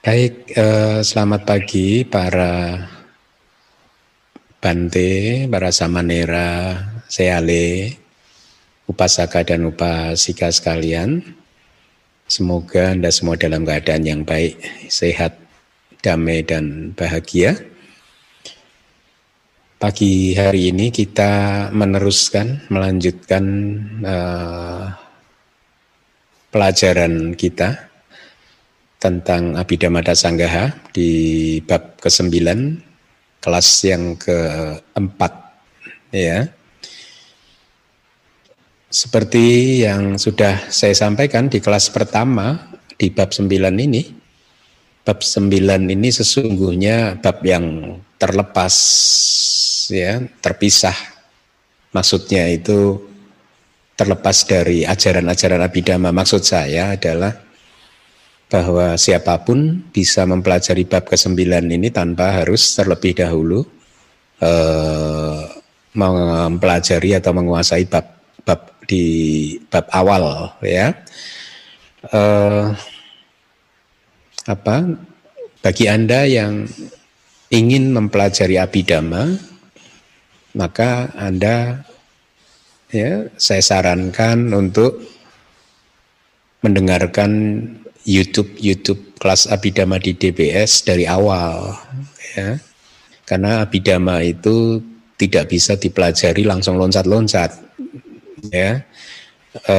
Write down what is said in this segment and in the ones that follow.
Baik, eh, selamat pagi para Bante, para Samanera, Seale, Upasaka dan Upasika sekalian. Semoga Anda semua dalam keadaan yang baik, sehat, damai, dan bahagia. Pagi hari ini kita meneruskan, melanjutkan uh, pelajaran kita tentang Abhidhamma Sanggaha di bab ke-9 kelas yang keempat ya. Seperti yang sudah saya sampaikan di kelas pertama di bab 9 ini bab 9 ini sesungguhnya bab yang terlepas ya, terpisah. Maksudnya itu terlepas dari ajaran-ajaran Abhidhamma. Maksud saya adalah bahwa siapa pun bisa mempelajari bab ke-9 ini tanpa harus terlebih dahulu eh, mempelajari atau menguasai bab bab di bab awal ya. Eh, apa bagi Anda yang ingin mempelajari abidama maka Anda ya saya sarankan untuk mendengarkan YouTube YouTube kelas abidama di DBS dari awal ya. Karena abidama itu tidak bisa dipelajari langsung loncat-loncat ya. E,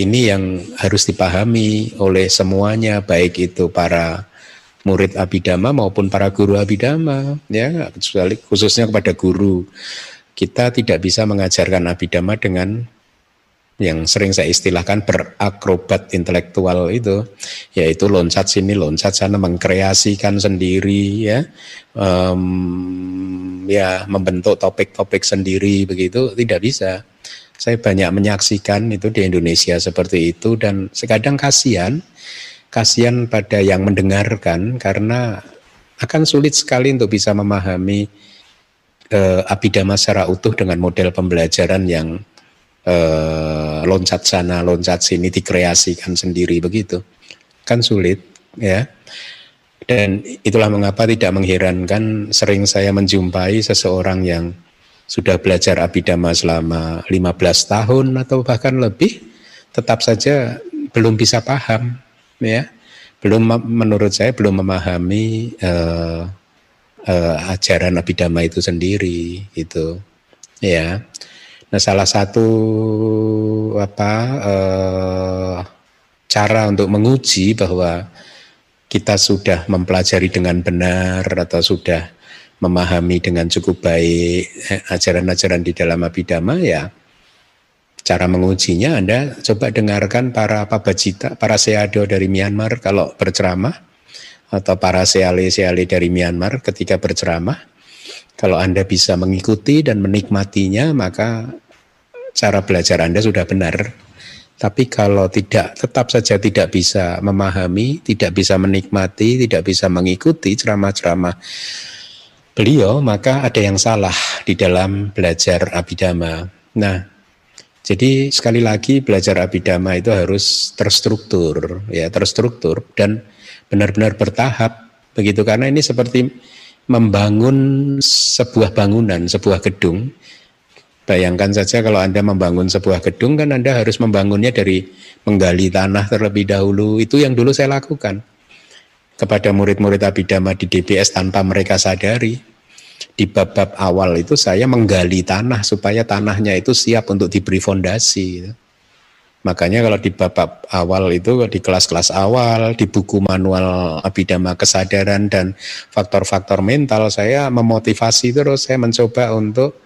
ini yang harus dipahami oleh semuanya baik itu para murid abidama maupun para guru abidama ya khususnya kepada guru kita tidak bisa mengajarkan abidama dengan yang sering saya istilahkan berakrobat intelektual itu yaitu loncat sini loncat sana mengkreasikan sendiri ya. Um, ya membentuk topik-topik sendiri begitu. Tidak bisa. Saya banyak menyaksikan itu di Indonesia seperti itu dan sekadang kasihan kasihan pada yang mendengarkan karena akan sulit sekali untuk bisa memahami uh, abidama secara utuh dengan model pembelajaran yang eh, loncat sana loncat sini dikreasikan sendiri begitu. Kan sulit ya. Dan itulah mengapa tidak mengherankan sering saya menjumpai seseorang yang sudah belajar abidama selama 15 tahun atau bahkan lebih tetap saja belum bisa paham ya. Belum menurut saya belum memahami uh, uh, ajaran abidama itu sendiri itu ya Nah, salah satu apa eh, cara untuk menguji bahwa kita sudah mempelajari dengan benar atau sudah memahami dengan cukup baik eh, ajaran-ajaran di dalam abidama ya cara mengujinya Anda coba dengarkan para pabajita, para seado dari Myanmar kalau berceramah atau para seale-seale dari Myanmar ketika berceramah kalau Anda bisa mengikuti dan menikmatinya maka cara belajar Anda sudah benar. Tapi kalau tidak, tetap saja tidak bisa memahami, tidak bisa menikmati, tidak bisa mengikuti ceramah-ceramah beliau, maka ada yang salah di dalam belajar abidama. Nah, jadi sekali lagi belajar abidama itu harus terstruktur, ya terstruktur dan benar-benar bertahap, begitu karena ini seperti membangun sebuah bangunan, sebuah gedung Bayangkan saja kalau Anda membangun sebuah gedung kan Anda harus membangunnya dari menggali tanah terlebih dahulu. Itu yang dulu saya lakukan kepada murid-murid Abidama di DBS tanpa mereka sadari. Di bab-bab awal itu saya menggali tanah supaya tanahnya itu siap untuk diberi fondasi. Makanya kalau di bab-bab awal itu di kelas-kelas awal di buku manual Abidama kesadaran dan faktor-faktor mental saya memotivasi terus saya mencoba untuk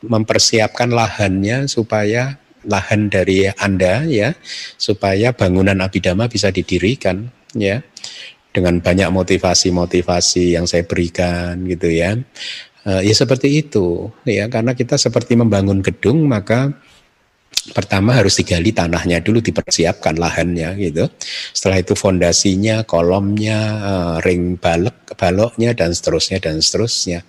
mempersiapkan lahannya supaya lahan dari Anda ya supaya bangunan abidama bisa didirikan ya dengan banyak motivasi-motivasi yang saya berikan gitu ya. Uh, ya seperti itu ya karena kita seperti membangun gedung maka pertama harus digali tanahnya dulu dipersiapkan lahannya gitu. Setelah itu fondasinya, kolomnya, uh, ring balok, baloknya dan seterusnya dan seterusnya.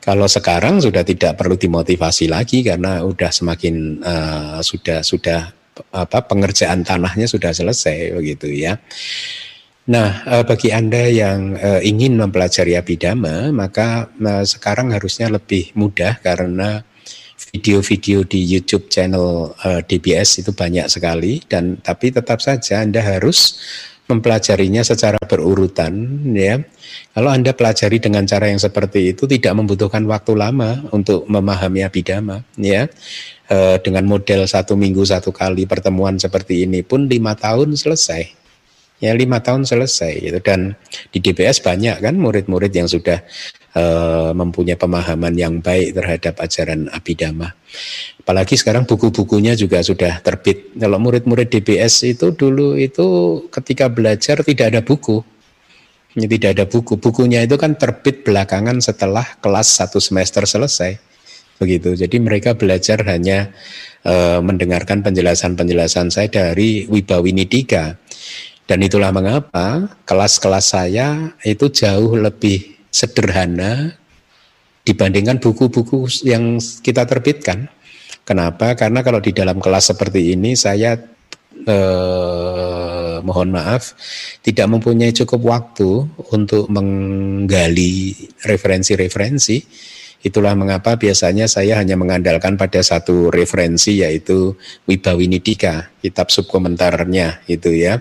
Kalau sekarang sudah tidak perlu dimotivasi lagi karena sudah semakin uh, sudah sudah apa pengerjaan tanahnya sudah selesai begitu ya. Nah, eh, bagi Anda yang eh, ingin mempelajari abidama, maka eh, sekarang harusnya lebih mudah karena video-video di YouTube channel DBS itu banyak sekali dan tapi tetap saja Anda harus mempelajarinya secara berurutan ya. Kalau Anda pelajari dengan cara yang seperti itu tidak membutuhkan waktu lama untuk memahami abidama ya. dengan model satu minggu satu kali pertemuan seperti ini pun lima tahun selesai ya lima tahun selesai gitu. Dan di DBS banyak kan murid-murid yang sudah uh, mempunyai pemahaman yang baik terhadap ajaran abidama apalagi sekarang buku-bukunya juga sudah terbit. Kalau murid-murid DBS itu dulu itu ketika belajar tidak ada buku. Tidak ada buku. Bukunya itu kan terbit belakangan setelah kelas satu semester selesai. Begitu. Jadi mereka belajar hanya uh, mendengarkan penjelasan-penjelasan saya dari Wibawinidika dan itulah mengapa kelas-kelas saya itu jauh lebih sederhana dibandingkan buku-buku yang kita terbitkan. Kenapa? Karena kalau di dalam kelas seperti ini saya eh, mohon maaf tidak mempunyai cukup waktu untuk menggali referensi-referensi Itulah mengapa biasanya saya hanya mengandalkan pada satu referensi yaitu Wibawinidika, kitab subkomentarnya itu ya.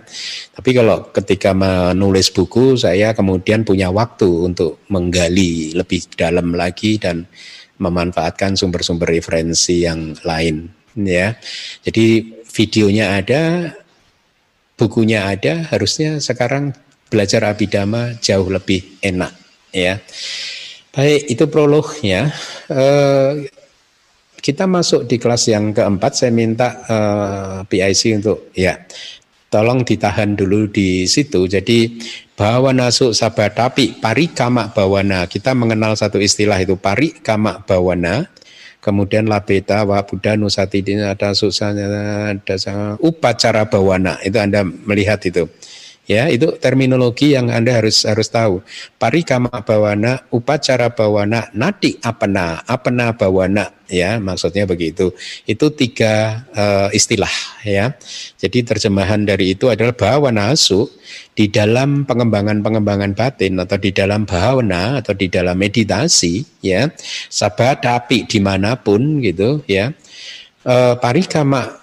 Tapi kalau ketika menulis buku saya kemudian punya waktu untuk menggali lebih dalam lagi dan memanfaatkan sumber-sumber referensi yang lain ya. Jadi videonya ada, bukunya ada, harusnya sekarang belajar abidama jauh lebih enak ya. Baik, itu prolognya. Uh, kita masuk di kelas yang keempat. Saya minta eh, PIC untuk ya, tolong ditahan dulu di situ. Jadi bawana su sabatapi parikama bawana. Kita mengenal satu istilah itu parikama bawana. Kemudian labeta wa buddha nusatidina ada susahnya ada upacara bawana. Itu Anda melihat itu. Ya, itu terminologi yang Anda harus harus tahu. Parikama bawana, upacara bawana, nati apena, apena bawana, ya, maksudnya begitu. Itu tiga uh, istilah, ya. Jadi terjemahan dari itu adalah bawana asu di dalam pengembangan-pengembangan batin atau di dalam bawana atau di dalam meditasi, ya. Sabat api di mana pun gitu, ya. Uh, parikama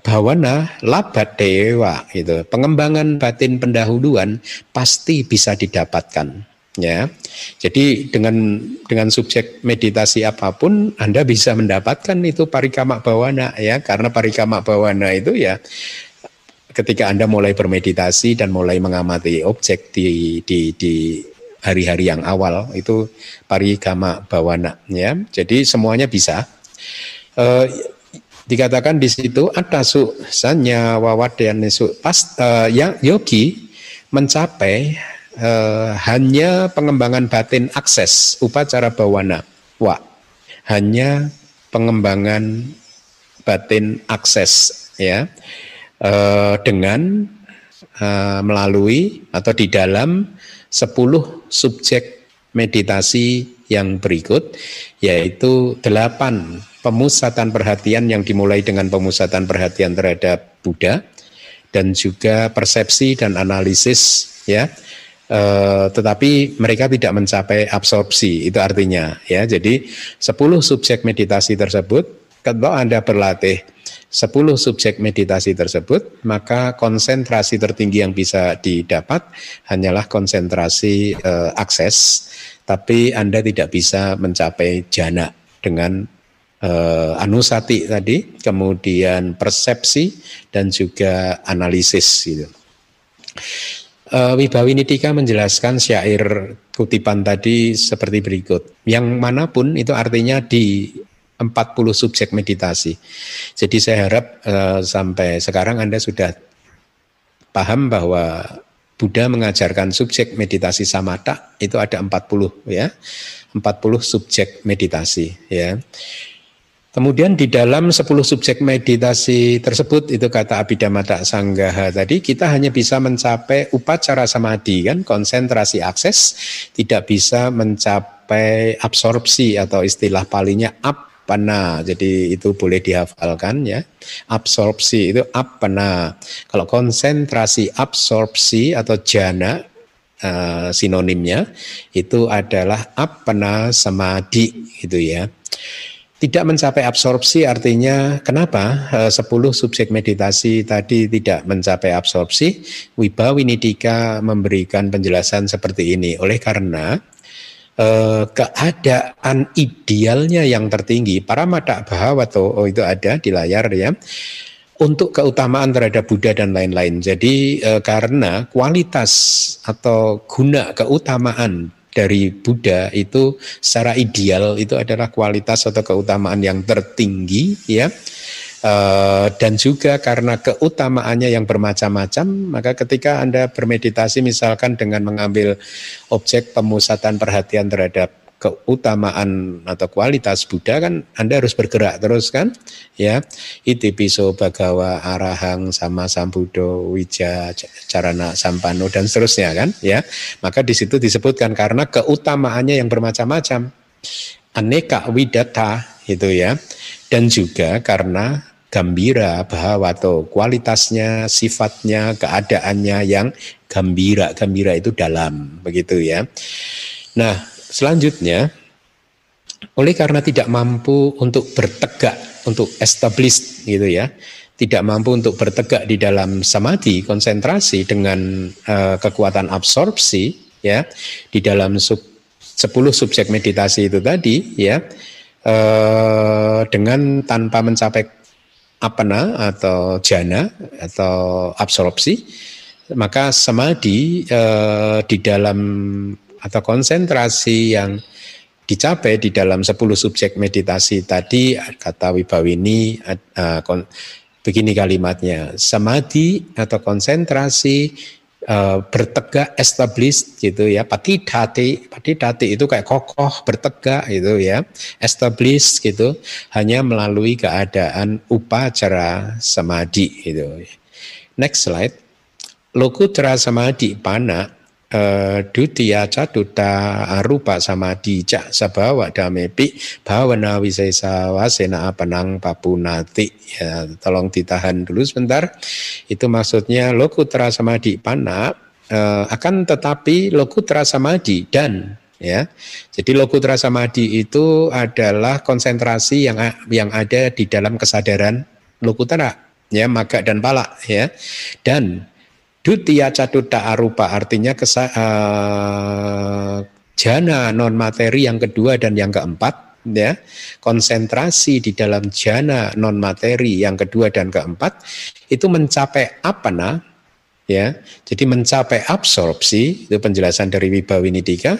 bawana labat dewa gitu. Pengembangan batin pendahuluan pasti bisa didapatkan ya. Jadi dengan dengan subjek meditasi apa pun Anda bisa mendapatkan itu parikama bawana ya karena parikama bawana itu ya ketika Anda mulai bermeditasi dan mulai mengamati objek di di di hari-hari yang awal itu parikama bawana ya. Jadi semuanya bisa. Uh, dikatakan di situ ada su sanya wawadyan su pas uh, yang yogi mencapai uh, hanya pengembangan batin akses upacara bawana wa. Hanya pengembangan batin akses ya. Uh, dengan uh, melalui atau di dalam 10 subjek meditasi yang berikut yaitu delapan pemusatan perhatian yang dimulai dengan pemusatan perhatian terhadap Buddha dan juga persepsi dan analisis ya. E, tetapi mereka tidak mencapai absorpsi itu artinya ya. Jadi 10 subjek meditasi tersebut kalau Anda berlatih 10 subjek meditasi tersebut maka konsentrasi tertinggi yang bisa didapat hanyalah konsentrasi e, akses tapi Anda tidak bisa mencapai jana dengan uh, anusati tadi, kemudian persepsi dan juga analisis gitu. Uh, Wibawi Nidika menjelaskan syair kutipan tadi seperti berikut. Yang mana pun itu artinya di 40 subjek meditasi. Jadi saya harap uh, sampai sekarang Anda sudah paham bahwa Buddha mengajarkan subjek meditasi samatha itu ada 40 ya. 40 subjek meditasi ya. Kemudian di dalam 10 subjek meditasi tersebut itu kata Abhidhamma Sanggaha tadi kita hanya bisa mencapai upacara samadhi kan konsentrasi akses tidak bisa mencapai absorpsi atau istilah palinya apana. Jadi itu boleh dihafalkan ya. Absorpsi itu apana. Kalau konsentrasi absorpsi atau jana uh, sinonimnya itu adalah apana samadhi gitu ya. Tidak mencapai absorpsi artinya kenapa e, 10 subjek meditasi tadi tidak mencapai absorpsi? Wibawinidika memberikan penjelasan seperti ini. Oleh karena eh, keadaan idealnya yang tertinggi, para mata atau oh, itu ada di layar ya, untuk keutamaan terhadap Buddha dan lain-lain. Jadi eh, karena kualitas atau guna keutamaan dari Buddha itu secara ideal itu adalah kualitas atau keutamaan yang tertinggi ya uh, dan juga karena keutamaannya yang bermacam-macam maka ketika Anda bermeditasi misalkan dengan mengambil objek pemusatan perhatian terhadap keutamaan atau kualitas Buddha kan Anda harus bergerak terus kan? Ya. Iti piso bagawa arahang sama sambudo wija carana sampano dan seterusnya kan? Ya. Maka di situ disebutkan karena keutamaannya yang bermacam-macam. Aneka widata itu ya. Dan juga karena gembira bahwa atau kualitasnya sifatnya keadaannya yang gembira gembira itu dalam begitu ya. Nah Selanjutnya, oleh karena tidak mampu untuk bertegak, untuk establish gitu ya, tidak mampu untuk bertegak di dalam samadhi, konsentrasi dengan uh, kekuatan absorpsi ya, di dalam sub, 10 subjek meditasi itu tadi ya, uh, dengan tanpa mencapai apana atau jana atau absorpsi, maka samadhi uh, di dalam atau konsentrasi yang dicapai di dalam 10 subjek meditasi tadi kata Wibawini uh, begini kalimatnya samadhi atau konsentrasi uh, bertegak established gitu ya. Pati dati pati dati itu kayak kokoh bertegak gitu ya. Established gitu hanya melalui keadaan upacara samadhi gitu. Next slide. Lokutra samadhi pana dutiya catuta arupa samadhi cak sabawa damepi bhavana wisesa wasena apanang papunati ya tolong ditahan dulu sebentar itu maksudnya lokutra samadhi pana uh, akan tetapi lokutra samadhi dan ya. Jadi lokutra samadhi itu adalah konsentrasi yang yang ada di dalam kesadaran lokutra ya maga dan pala ya. Dan Dutia caduta arupa artinya kesa, uh, jana non materi yang kedua dan yang keempat ya. Konsentrasi di dalam jana non materi yang kedua dan keempat itu mencapai apa nah ya. Jadi mencapai absorpsi itu penjelasan dari Wibawinidika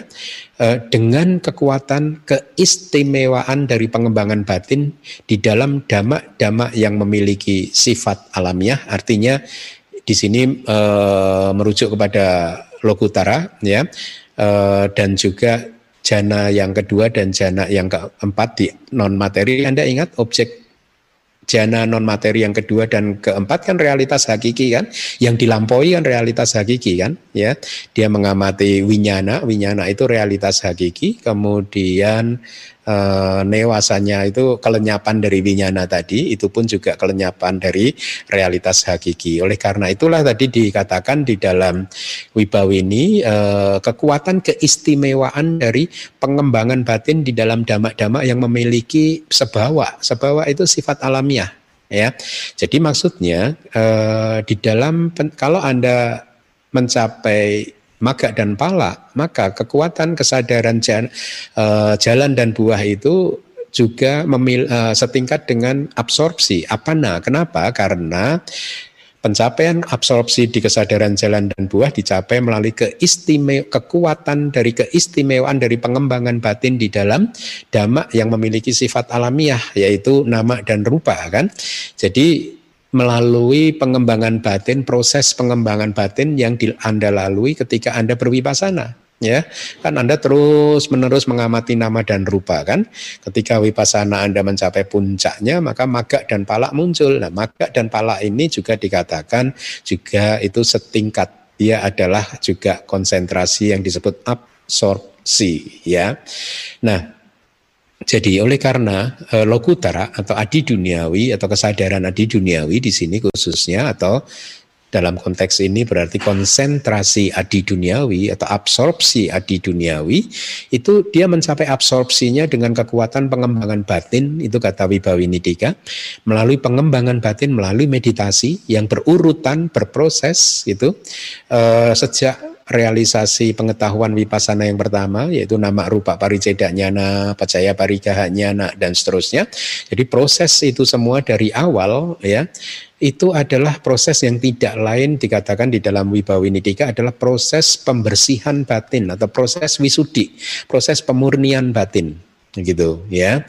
eh, dengan kekuatan keistimewaan dari pengembangan batin di dalam damak-damak yang memiliki sifat alamiah artinya di sini e, merujuk kepada Lokutara ya. E, dan juga jana yang kedua dan jana yang keempat di non materi. Anda ingat objek jana non materi yang kedua dan keempat kan realitas hakiki kan? Yang dilampaui kan realitas hakiki kan? Ya dia mengamati winyana. Winyana itu realitas hakiki. Kemudian e, newasanya itu kelenyapan dari winyana tadi itu pun juga kelenyapan dari realitas hakiki oleh karena itulah tadi dikatakan di dalam wibawini e, kekuatan keistimewaan dari pengembangan batin di dalam damak-damak yang memiliki sebawa sebawa itu sifat alamiah ya. Jadi maksudnya eh, di dalam kalau Anda mencapai maga dan pala, maka kekuatan kesadaran jalan, eh, jalan dan buah itu juga memil, uh, setingkat dengan absorpsi. Apa nah? Kenapa? Karena Pencapaian absorpsi di kesadaran jalan dan buah dicapai melalui keistime kekuatan dari keistimewaan dari pengembangan batin di dalam damak yang memiliki sifat alamiah yaitu nama dan rupa kan. Jadi melalui pengembangan batin, proses pengembangan batin yang Anda lalui ketika Anda berwipasana ya. Kan Anda terus menerus mengamati nama dan rupa kan? Ketika wipasana Anda mencapai puncaknya maka maga dan palak muncul. Nah maga dan palak ini juga dikatakan juga itu setingkat. Dia adalah juga konsentrasi yang disebut absorpsi ya. Nah Jadi oleh karena e, lokutara atau adi duniawi atau kesadaran adi duniawi di sini khususnya atau dalam konteks ini berarti konsentrasi adi duniawi atau absorpsi adi duniawi itu dia mencapai absorpsinya dengan kekuatan pengembangan batin itu kata Wibawinidika melalui pengembangan batin melalui meditasi yang berurutan berproses itu uh, sejak realisasi pengetahuan wipasana yang pertama yaitu nama rupa pariceda nyana, pacaya parikaha nyana dan seterusnya. Jadi proses itu semua dari awal ya itu adalah proses yang tidak lain dikatakan di dalam Wibawinidika adalah proses pembersihan batin atau proses wisudi, proses pemurnian batin gitu ya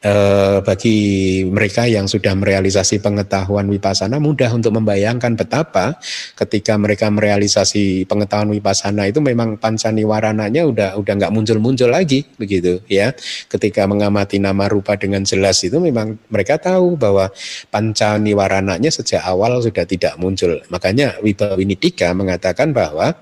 eh, bagi mereka yang sudah merealisasi pengetahuan wipasana mudah untuk membayangkan betapa ketika mereka merealisasi pengetahuan wipasana itu memang pancaniwarananya udah udah nggak muncul-muncul lagi begitu ya. Ketika mengamati nama rupa dengan jelas itu memang mereka tahu bahwa pancaniwarananya sejak awal sudah tidak muncul. Makanya Wibawinidika mengatakan bahwa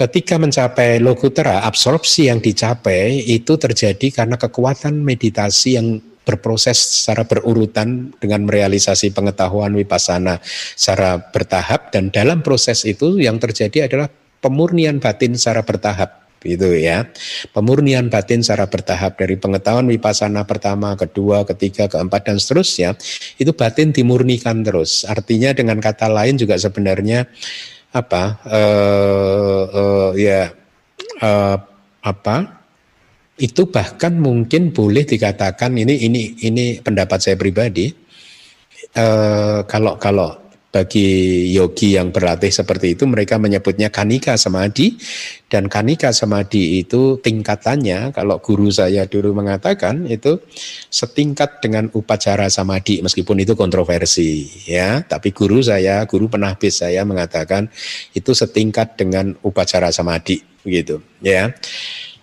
ketika mencapai logutera, absorpsi yang dicapai itu terjadi karena kekuatan meditasi yang berproses secara berurutan dengan merealisasi pengetahuan wipasana secara bertahap. Dan dalam proses itu yang terjadi adalah pemurnian batin secara bertahap itu ya. Pemurnian batin secara bertahap dari pengetahuan wipasana pertama, kedua, ketiga, keempat dan seterusnya itu batin dimurnikan terus. Artinya dengan kata lain juga sebenarnya apa? Uh, uh, ya uh, apa? Itu bahkan mungkin boleh dikatakan ini ini ini pendapat saya pribadi uh, kalau kalau bagi yogi yang berlatih seperti itu mereka menyebutnya kanika samadhi. Dan kanika samadhi itu tingkatannya kalau guru saya dulu mengatakan itu setingkat dengan upacara samadhi meskipun itu kontroversi ya. Tapi guru saya guru penahbis saya mengatakan itu setingkat dengan upacara samadhi gitu ya.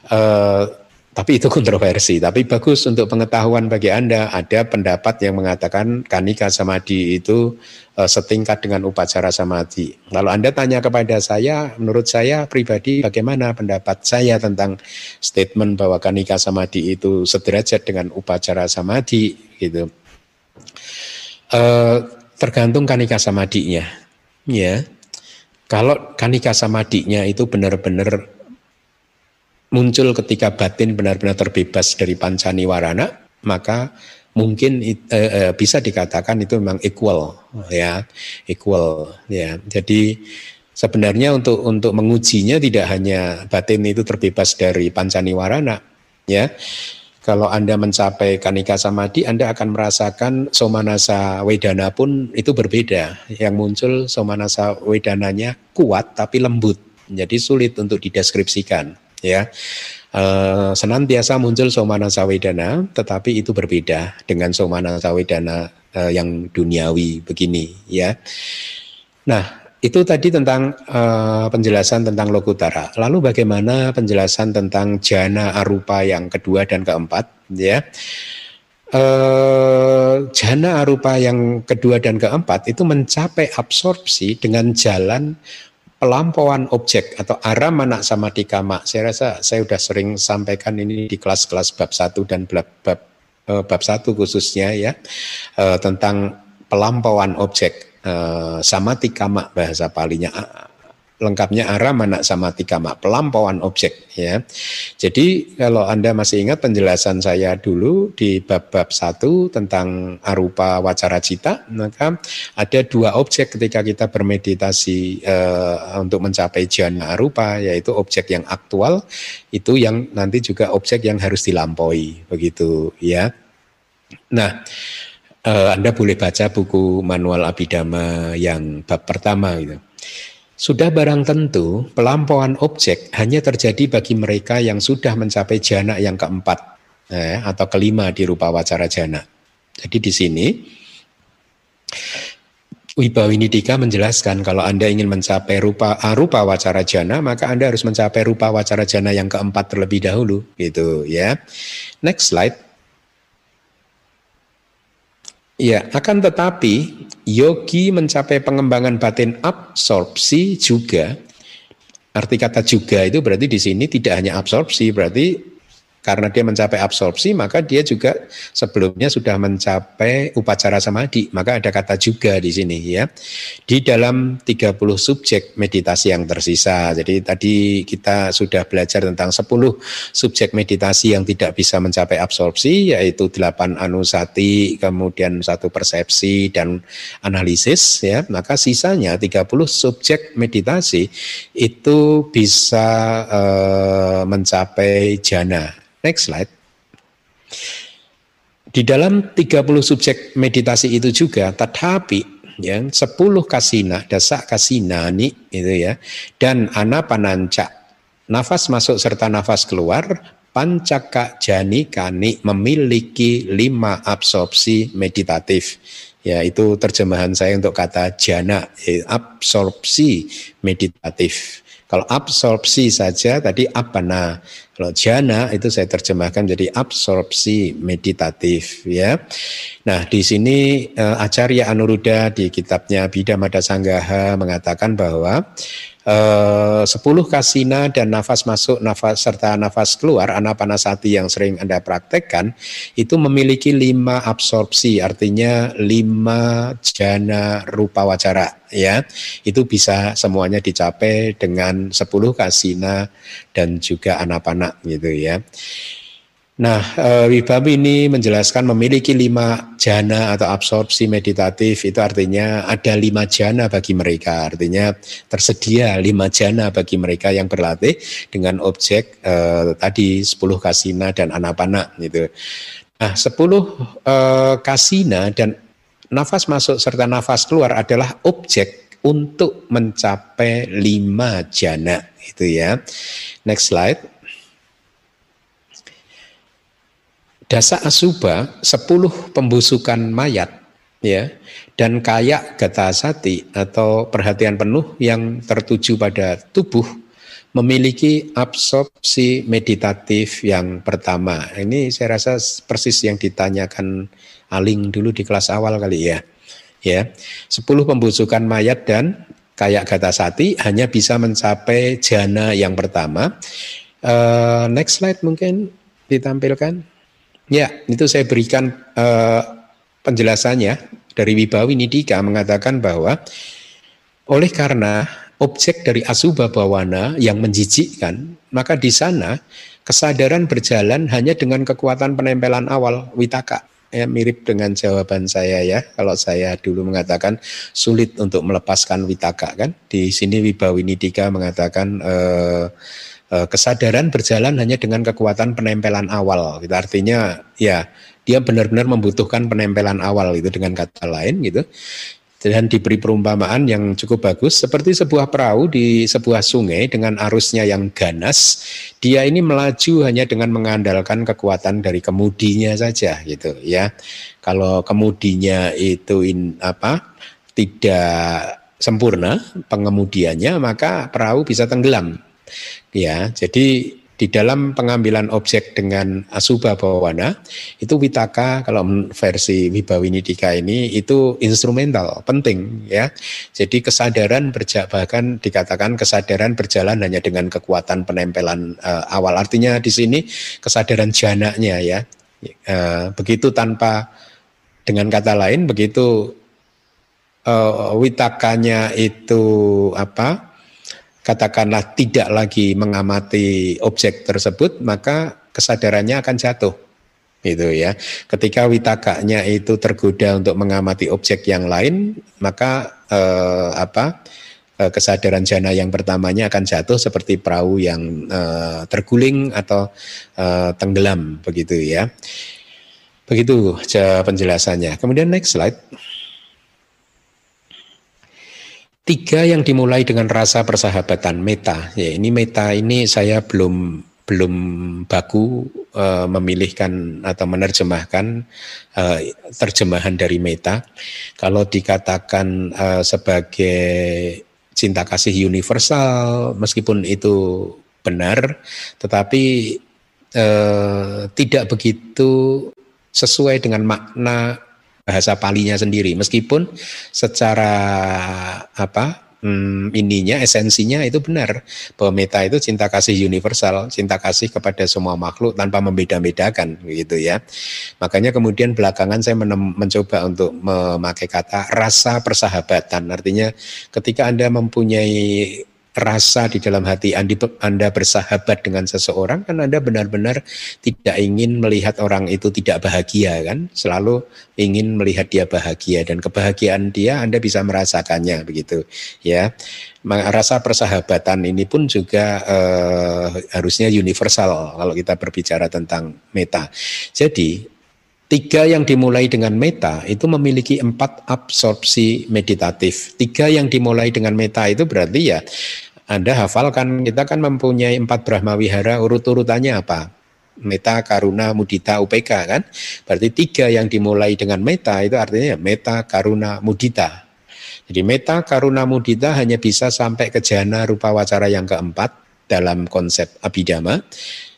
Uh, tapi itu kontroversi. Tapi bagus untuk pengetahuan bagi Anda. Ada pendapat yang mengatakan kanika samadhi itu uh, setingkat dengan upacara samadhi. Kalau Anda tanya kepada saya, menurut saya pribadi bagaimana pendapat saya tentang statement bahwa kanika samadhi itu sederajat dengan upacara samadhi gitu. Uh, tergantung kanika samadhinya. Ya. Kalau kanika samadhinya itu benar-benar muncul ketika batin benar-benar terbebas dari pancaniwarana, maka mungkin eh, eh, bisa dikatakan itu memang equal ya, equal ya. Jadi sebenarnya untuk untuk mengujinya tidak hanya batin itu terbebas dari pancaniwarana ya. Kalau Anda mencapai kanika samadhi, Anda akan merasakan somanasa wedana pun itu berbeda. Yang muncul somanasa wedananya kuat tapi lembut. Jadi sulit untuk dideskripsikan ya. Uh, senantiasa muncul somana sawedana tetapi itu berbeda dengan somana sawedana uh, yang duniawi begini ya. Nah itu tadi tentang uh, penjelasan tentang lokutara. Lalu bagaimana penjelasan tentang jana arupa yang kedua dan keempat ya? Uh, jana arupa yang kedua dan keempat itu mencapai absorpsi dengan jalan pelampauan objek atau arah mana sama di kama. Saya rasa saya sudah sering sampaikan ini di kelas-kelas bab 1 dan bab bab, eh, bab 1 khususnya ya eh, tentang pelampauan objek uh, sama tikama bahasa palinya lengkapnya arah mana sama tikama pelampauan objek ya. Jadi kalau Anda masih ingat penjelasan saya dulu di bab-bab satu tentang arupa wacara cita, maka ada dua objek ketika kita bermeditasi uh, untuk mencapai jana arupa yaitu objek yang aktual itu yang nanti juga objek yang harus dilampaui begitu ya. Nah, uh, Anda boleh baca buku manual abidama yang bab pertama gitu. Sudah barang tentu pelampauan objek hanya terjadi bagi mereka yang sudah mencapai jana yang keempat eh, atau kelima di rupa wacara jana. Jadi di sini Wibawinidika menjelaskan kalau Anda ingin mencapai rupa arupa wacara jana maka Anda harus mencapai rupa wacara jana yang keempat terlebih dahulu gitu ya. Next slide. Ya, akan tetapi yogi mencapai pengembangan batin absorpsi juga. Arti kata juga itu berarti di sini tidak hanya absorpsi, berarti karena dia mencapai absorpsi maka dia juga sebelumnya sudah mencapai upacara samadhi. Maka ada kata juga di sini ya. Di dalam 30 subjek meditasi yang tersisa. Jadi tadi kita sudah belajar tentang 10 subjek meditasi yang tidak bisa mencapai absorpsi yaitu 8 anusati kemudian satu persepsi dan analisis ya. Maka sisanya 30 subjek meditasi itu bisa uh, mencapai jana Next slide. Di dalam 30 subjek meditasi itu juga tetapi ya 10 kasina, dasa kasina nih itu ya dan anapananca nafas masuk serta nafas keluar pancaka jani kani memiliki lima absorpsi meditatif ya itu terjemahan saya untuk kata jana absorpsi meditatif kalau absorpsi saja tadi apa nah kalau jana itu saya terjemahkan jadi absorpsi meditatif ya. Nah, di sini uh, Acarya Anuruddha di kitabnya Bidamada Sanggaha mengatakan bahwa eh, sepuluh kasina dan nafas masuk nafas serta nafas keluar anapanasati yang sering Anda praktekkan itu memiliki lima absorpsi artinya lima jana rupa wacara ya itu bisa semuanya dicapai dengan 10 kasina dan juga anapana gitu ya. Nah, e, Wibabi ini menjelaskan memiliki lima jana atau absorpsi meditatif itu artinya ada lima jana bagi mereka, artinya tersedia lima jana bagi mereka yang berlatih dengan objek e, tadi 10 kasina dan anapana gitu. Nah, 10 e, kasina dan nafas masuk serta nafas keluar adalah objek untuk mencapai lima jana itu ya. Next slide. Dasa asuba, sepuluh pembusukan mayat ya dan kayak gatasati atau perhatian penuh yang tertuju pada tubuh memiliki absorpsi meditatif yang pertama. Ini saya rasa persis yang ditanyakan Aling dulu di kelas awal kali ya. Ya, 10 pembusukan mayat dan kayak gata sati hanya bisa mencapai jana yang pertama. Uh, next slide mungkin ditampilkan. Ya, itu saya berikan uh, penjelasannya dari Wibawi Nidika mengatakan bahwa oleh karena objek dari asubha bawana yang menjijikkan, maka di sana kesadaran berjalan hanya dengan kekuatan penempelan awal witaka ya mirip dengan jawaban saya ya. Kalau saya dulu mengatakan sulit untuk melepaskan witaka kan. Di sini Wibawinidika mengatakan eh, eh, kesadaran berjalan hanya dengan kekuatan penempelan awal. Gitu. Artinya ya dia benar-benar membutuhkan penempelan awal itu dengan kata lain gitu dan diberi perumpamaan yang cukup bagus seperti sebuah perahu di sebuah sungai dengan arusnya yang ganas dia ini melaju hanya dengan mengandalkan kekuatan dari kemudinya saja gitu ya kalau kemudinya itu in, apa tidak sempurna pengemudiannya maka perahu bisa tenggelam ya jadi di dalam pengambilan objek dengan asubha bawana itu witaka kalau versi Wibawinidika ini itu instrumental penting ya. Jadi kesadaran berjalan bahkan dikatakan kesadaran berjalan hanya dengan kekuatan penempelan uh, awal. Artinya di sini kesadaran janaknya ya. Uh, begitu tanpa dengan kata lain begitu uh, witakanya itu apa katakanlah tidak lagi mengamati objek tersebut, maka kesadarannya akan jatuh. Gitu ya. Ketika witakanya itu tergoda untuk mengamati objek yang lain, maka eh, apa? Eh, kesadaran jana yang pertamanya akan jatuh seperti perahu yang eh, terguling atau eh, tenggelam begitu ya. Begitu penjelasannya. Kemudian next slide. Tiga yang dimulai dengan rasa persahabatan meta. Ya, ini meta ini saya belum belum baku uh, memilihkan atau menerjemahkan uh, terjemahan dari meta. Kalau dikatakan uh, sebagai cinta kasih universal, meskipun itu benar, tetapi tidak begitu sesuai dengan makna bahasa palinya sendiri meskipun secara apa hmm, ininya esensinya itu benar bahwa meta itu cinta kasih universal, cinta kasih kepada semua makhluk tanpa membeda-bedakan begitu ya. Makanya kemudian belakangan saya mencoba untuk memakai kata rasa persahabatan. Artinya ketika Anda mempunyai rasa di dalam hati Anda bersahabat dengan seseorang kan Anda benar-benar tidak ingin melihat orang itu tidak bahagia kan? Selalu ingin melihat dia bahagia dan kebahagiaan dia Anda bisa merasakannya begitu ya. Rasa persahabatan ini pun juga eh, harusnya universal kalau kita berbicara tentang meta. Jadi Tiga yang dimulai dengan meta itu memiliki empat absorpsi meditatif. Tiga yang dimulai dengan meta itu berarti ya anda hafalkan kita kan mempunyai empat Brahma Wihara urut-urutannya apa? Meta, Karuna, Mudita, UPK kan? Berarti tiga yang dimulai dengan meta itu artinya meta, Karuna, Mudita. Jadi meta, Karuna, Mudita hanya bisa sampai ke jana rupa wacara yang keempat dalam konsep Abhidhamma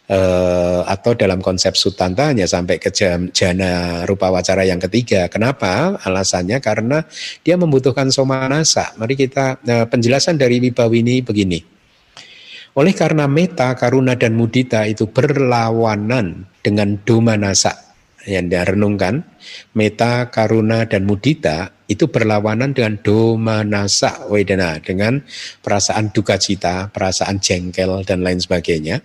eh, atau dalam konsep sutanta hanya sampai ke jana rupa wacara yang ketiga. Kenapa? Alasannya karena dia membutuhkan somanasa. Mari kita eh, penjelasan dari Wibawini begini. Oleh karena meta, karuna dan mudita itu berlawanan dengan domanasa yang dia renungkan, meta, karuna, dan mudita itu berlawanan dengan doma nasa wedana, dengan perasaan duka cita, perasaan jengkel, dan lain sebagainya.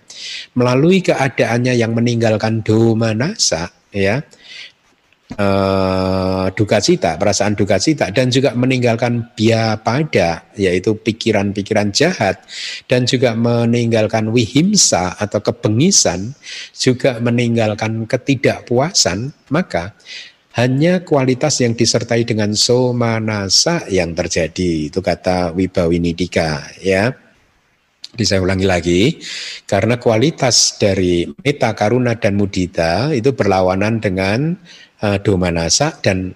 Melalui keadaannya yang meninggalkan doma nasa, ya, uh, duka cita, perasaan duka cita dan juga meninggalkan biya pada yaitu pikiran-pikiran jahat dan juga meninggalkan wihimsa atau kebengisan juga meninggalkan ketidakpuasan maka hanya kualitas yang disertai dengan somanasa yang terjadi itu kata Wibawinidika ya. Bisa ulangi lagi karena kualitas dari meta karuna dan mudita itu berlawanan dengan uh, domanasa dan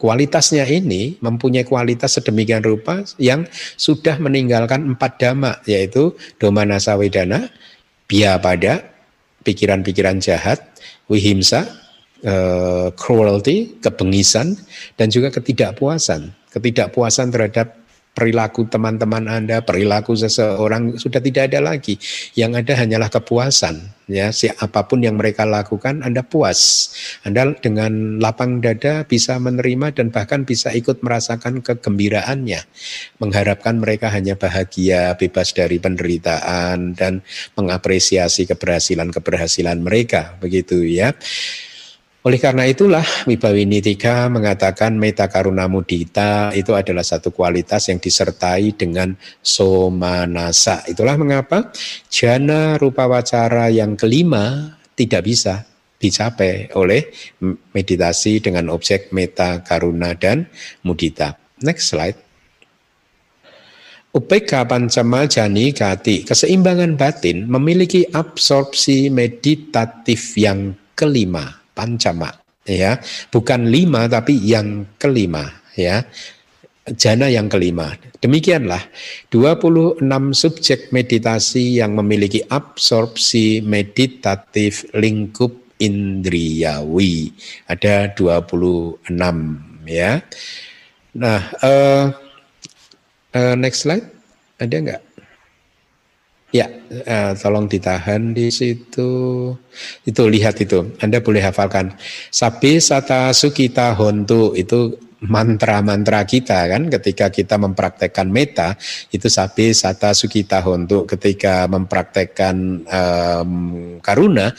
kualitasnya ini mempunyai kualitas sedemikian rupa yang sudah meninggalkan empat dhamma yaitu domanasa wedana, biya pada, pikiran-pikiran jahat, wihimsa, uh, cruelty, kebengisan, dan juga ketidakpuasan. Ketidakpuasan terhadap perilaku teman-teman Anda, perilaku seseorang sudah tidak ada lagi. Yang ada hanyalah kepuasan. Ya, siapa pun yang mereka lakukan Anda puas. Anda dengan lapang dada bisa menerima dan bahkan bisa ikut merasakan kegembiraannya. Mengharapkan mereka hanya bahagia, bebas dari penderitaan dan mengapresiasi keberhasilan-keberhasilan mereka, begitu ya. Oleh karena itulah Wibawinitika mengatakan meta karuna mudita itu adalah satu kualitas yang disertai dengan somanasa. Itulah mengapa jana rupa wacara yang kelima tidak bisa dicapai oleh meditasi dengan objek meta karuna dan mudita. Next slide. UPK Pancama Jani Gati, keseimbangan batin memiliki absorpsi meditatif yang kelima pancama ya bukan lima tapi yang kelima ya jana yang kelima. Demikianlah 26 subjek meditasi yang memiliki absorpsi meditatif lingkup indriyawi. Ada 26 ya. Nah, uh, uh, next slide. Ada enggak? Ya, uh, tolong ditahan di situ. Itu lihat itu. Anda boleh hafalkan. Sabi sata sukita hontu itu mantra-mantra kita kan ketika kita mempraktekkan meta itu sabi sata sukita hontu ketika mempraktekkan um, karuna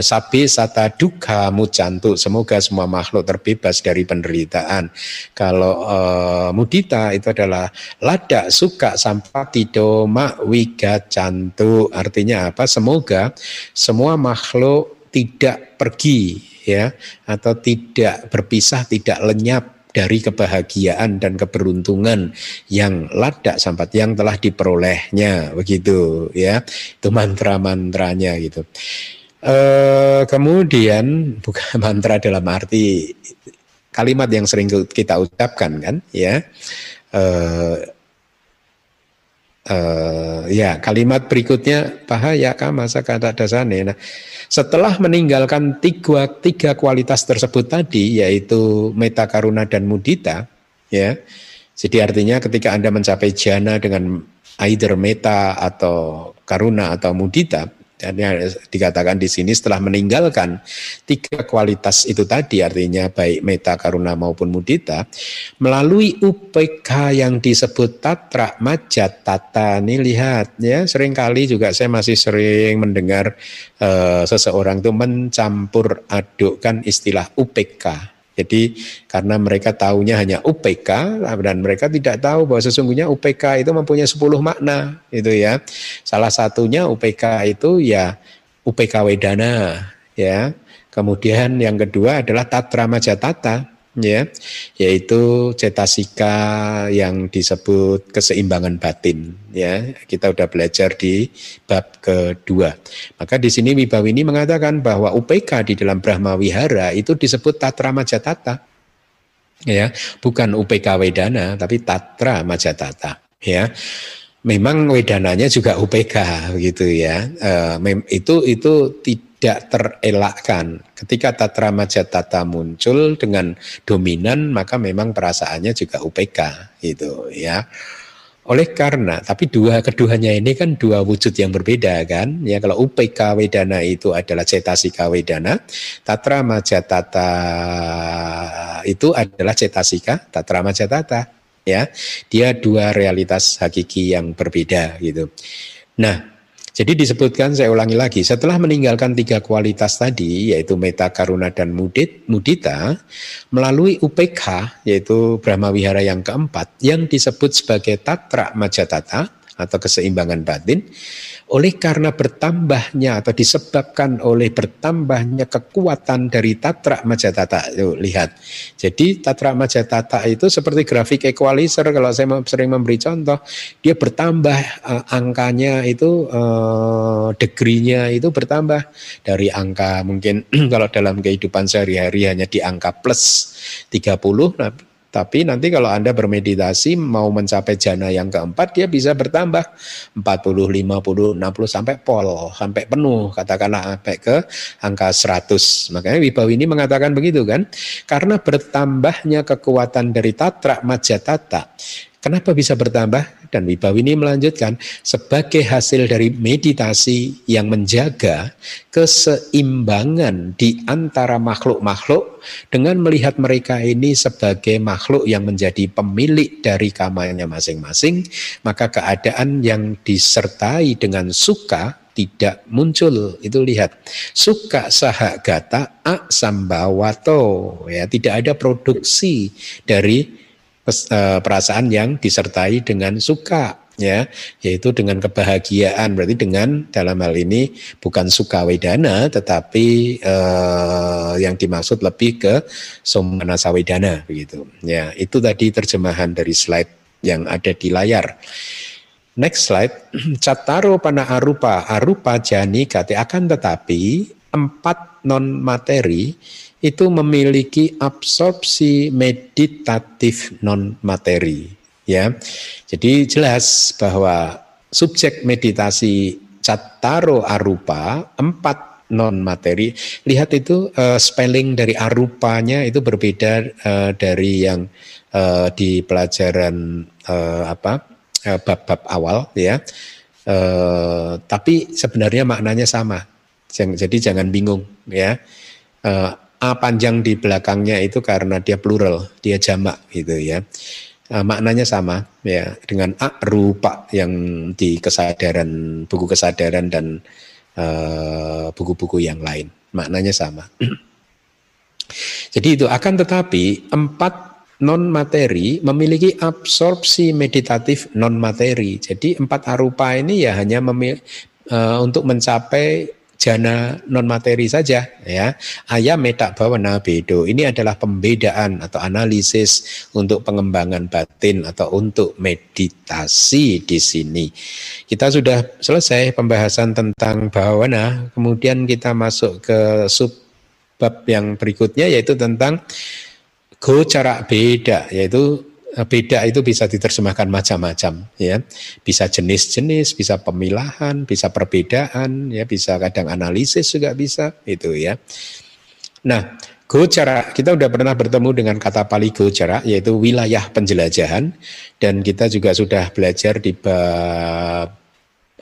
Sapi sata duka mucantu. Semoga semua makhluk terbebas dari penderitaan. Kalau uh, mudita itu adalah lada suka sampati doma wiga cantu. Artinya apa? Semoga semua makhluk tidak pergi ya atau tidak berpisah, tidak lenyap dari kebahagiaan dan keberuntungan yang ladak sampai yang telah diperolehnya begitu ya itu mantra-mantranya gitu Eh, kemudian bukan mantra dalam arti kalimat yang sering kita ucapkan kan ya. Uh, uh, ya kalimat berikutnya bahaya masa kata dasane. Nah, setelah meninggalkan tiga, tiga kualitas tersebut tadi yaitu meta karuna dan mudita ya. Jadi artinya ketika Anda mencapai jana dengan either meta atau karuna atau mudita, yang dikatakan di sini setelah meninggalkan tiga kualitas itu tadi artinya baik meta karuna maupun mudita melalui UPK yang disebut tatra majat tata ini lihat ya sering kali juga saya masih sering mendengar uh, seseorang itu mencampur adukkan istilah UPK jadi karena mereka tahunya hanya UPK dan mereka tidak tahu bahwa sesungguhnya UPK itu mempunyai 10 makna itu ya. Salah satunya UPK itu ya UPK Wedana ya. Kemudian yang kedua adalah Tatra Majatata ya yaitu cetasika yang disebut keseimbangan batin. Ya kita udah belajar di bab kedua. Maka di sini Wibawini mengatakan bahwa UPK di dalam Brahma Wihara itu disebut Tatra Majatata. Ya bukan UPK Wedana tapi Tatra Majatata. Ya memang Wedananya juga UPK gitu ya. E, itu itu tidak tidak terelakkan. Ketika tatra majatata muncul dengan dominan, maka memang perasaannya juga UPK gitu ya. Oleh karena, tapi dua keduanya ini kan dua wujud yang berbeda kan. Ya kalau UPK Wedana itu adalah cetasika Wedana, Tatra Majatata itu adalah cetasika Tatra Majatata. Ya, dia dua realitas hakiki yang berbeda gitu. Nah, jadi disebutkan, saya ulangi lagi, setelah meninggalkan tiga kualitas tadi, yaitu meta, karuna, dan mudit, mudita, melalui UPK, yaitu Brahma Wihara yang keempat, yang disebut sebagai Tatra Majatata, atau keseimbangan batin, oleh karena bertambahnya atau disebabkan oleh bertambahnya kekuatan dari Tatra Majatata. Yuk, lihat. Jadi Tatra Majatata itu seperti grafik equalizer kalau saya sering memberi contoh, dia bertambah uh, angkanya itu uh, degree-nya itu bertambah dari angka mungkin kalau dalam kehidupan sehari-hari hanya di angka plus 30 nah tapi nanti kalau Anda bermeditasi mau mencapai jana yang keempat, dia bisa bertambah 40, 50, 60 sampai pol, sampai penuh, katakanlah sampai ke angka 100. Makanya Wibawi ini mengatakan begitu kan. Karena bertambahnya kekuatan dari Tatra Majatata, Kenapa bisa bertambah? Dan Wibawini melanjutkan, sebagai hasil dari meditasi yang menjaga keseimbangan di antara makhluk-makhluk dengan melihat mereka ini sebagai makhluk yang menjadi pemilik dari kamanya masing-masing, maka keadaan yang disertai dengan suka tidak muncul itu lihat suka sahagata a sambawato ya tidak ada produksi dari perasaan yang disertai dengan suka ya yaitu dengan kebahagiaan. Berarti dengan dalam hal ini bukan suka wedana tetapi eh, yang dimaksud lebih ke somanasa wedana begitu. Ya itu tadi terjemahan dari slide yang ada di layar. Next slide. Cataro pana arupa. Arupa jani kate. Akan tetapi empat non materi itu memiliki absorpsi meditatif non materi ya. Jadi jelas bahwa subjek meditasi cataro arupa empat non materi lihat itu uh, spelling dari arupanya itu berbeda uh, dari yang uh, di pelajaran uh, apa bab-bab uh, awal ya. Uh, tapi sebenarnya maknanya sama. Jadi jangan bingung ya. Uh, A panjang di belakangnya itu karena dia plural, dia jamak gitu ya. Uh, maknanya sama ya dengan a rupa yang di kesadaran buku kesadaran dan eh, buku-buku uh, yang lain. Maknanya sama. Jadi itu akan tetapi empat non materi memiliki absorpsi meditatif non materi. Jadi empat arupa ini ya hanya memil, uh, untuk mencapai jana non materi saja ya. Ayam metak bawana bedo. Ini adalah pembedaan atau analisis untuk pengembangan batin atau untuk meditasi di sini. Kita sudah selesai pembahasan tentang bawana kemudian kita masuk ke sub bab yang berikutnya yaitu tentang go cara beda yaitu beda itu bisa diterjemahkan macam-macam ya. Bisa jenis-jenis bisa pemilahan bisa perbedaan ya. Bisa kadang analisis juga bisa itu ya. Nah Gocara, kita udah pernah bertemu dengan kata Pali Gocara, yaitu wilayah penjelajahan, dan kita juga sudah belajar di bab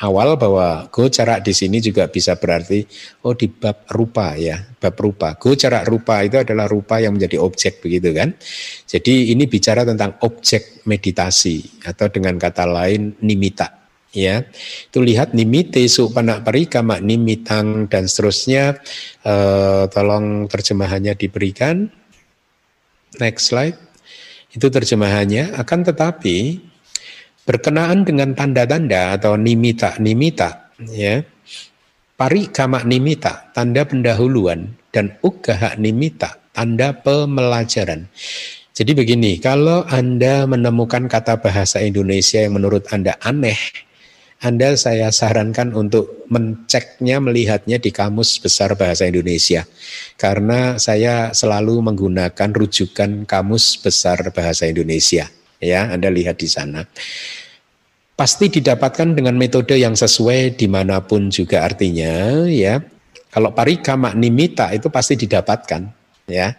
awal bahwa gocara di sini juga bisa berarti oh di bab rupa ya, bab rupa. Gocara rupa itu adalah rupa yang menjadi objek begitu kan. Jadi ini bicara tentang objek meditasi atau dengan kata lain nimita ya. Itu lihat nimite supana parikama nimitang dan seterusnya. Uh, tolong terjemahannya diberikan. Next slide. Itu terjemahannya. Akan tetapi berkenaan dengan tanda-tanda atau nimita nimita ya parikama nimita tanda pendahuluan dan ugaha nimita tanda pemelajaran jadi begini, kalau Anda menemukan kata bahasa Indonesia yang menurut Anda aneh, anda saya sarankan untuk menceknya, melihatnya di Kamus Besar Bahasa Indonesia. Karena saya selalu menggunakan rujukan Kamus Besar Bahasa Indonesia. Ya, Anda lihat di sana. Pasti didapatkan dengan metode yang sesuai di mana pun juga artinya, ya. Kalau parikama nimita itu pasti didapatkan, ya.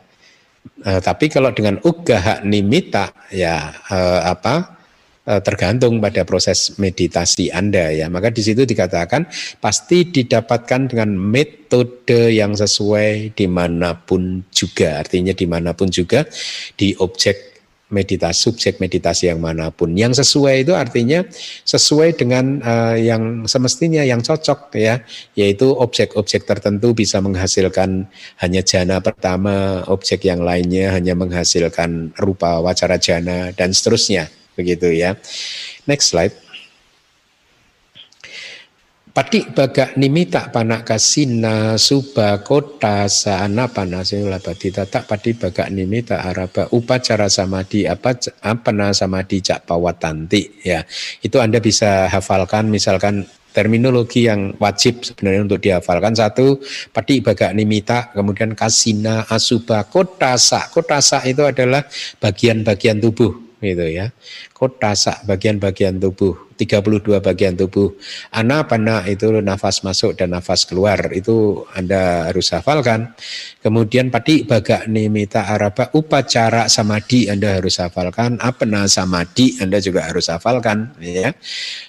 Eh, tapi kalau dengan ugaha nimita, ya eh, apa? Eh, tergantung pada proses meditasi Anda ya. Maka di situ dikatakan pasti didapatkan dengan metode yang sesuai di mana pun juga. Artinya di mana pun juga di objek meditasi, subjek meditasi yang mana pun. Yang sesuai itu artinya sesuai dengan uh, yang semestinya yang cocok ya, yaitu objek-objek tertentu bisa menghasilkan hanya jana pertama, objek yang lainnya hanya menghasilkan rupa wacara jana dan seterusnya begitu ya. Next slide. Pati baga nimita panak kasina suba kota saana panasila bati tata pati. Baga nimita araba upacara samadi apa apana samadi cak pawatanti ya. Itu anda bisa hafalkan misalkan terminologi yang wajib sebenarnya untuk dihafalkan. Satu pati baga nimita kemudian kasina asuba kotasa kotasa itu adalah bagian-bagian tubuh gitu ya. Kotasa bagian-bagian tubuh, 32 bagian tubuh. Anapana itu nafas masuk dan nafas keluar. Itu Anda harus hafalkan. Kemudian pati baga nimita araba upacara samadi Anda harus hafalkan. Apena samadi Anda juga harus hafalkan ya.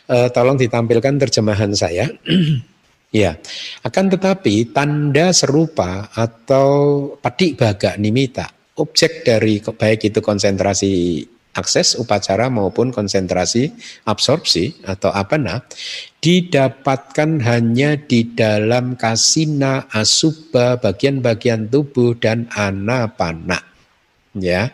E, tolong ditampilkan terjemahan saya. Ya, akan tetapi tanda serupa atau pati baga nimita objek dari baik itu konsentrasi akses upacara maupun konsentrasi absorpsi atau apana didapatkan hanya di dalam kasina asuba bagian-bagian tubuh dan anapana ya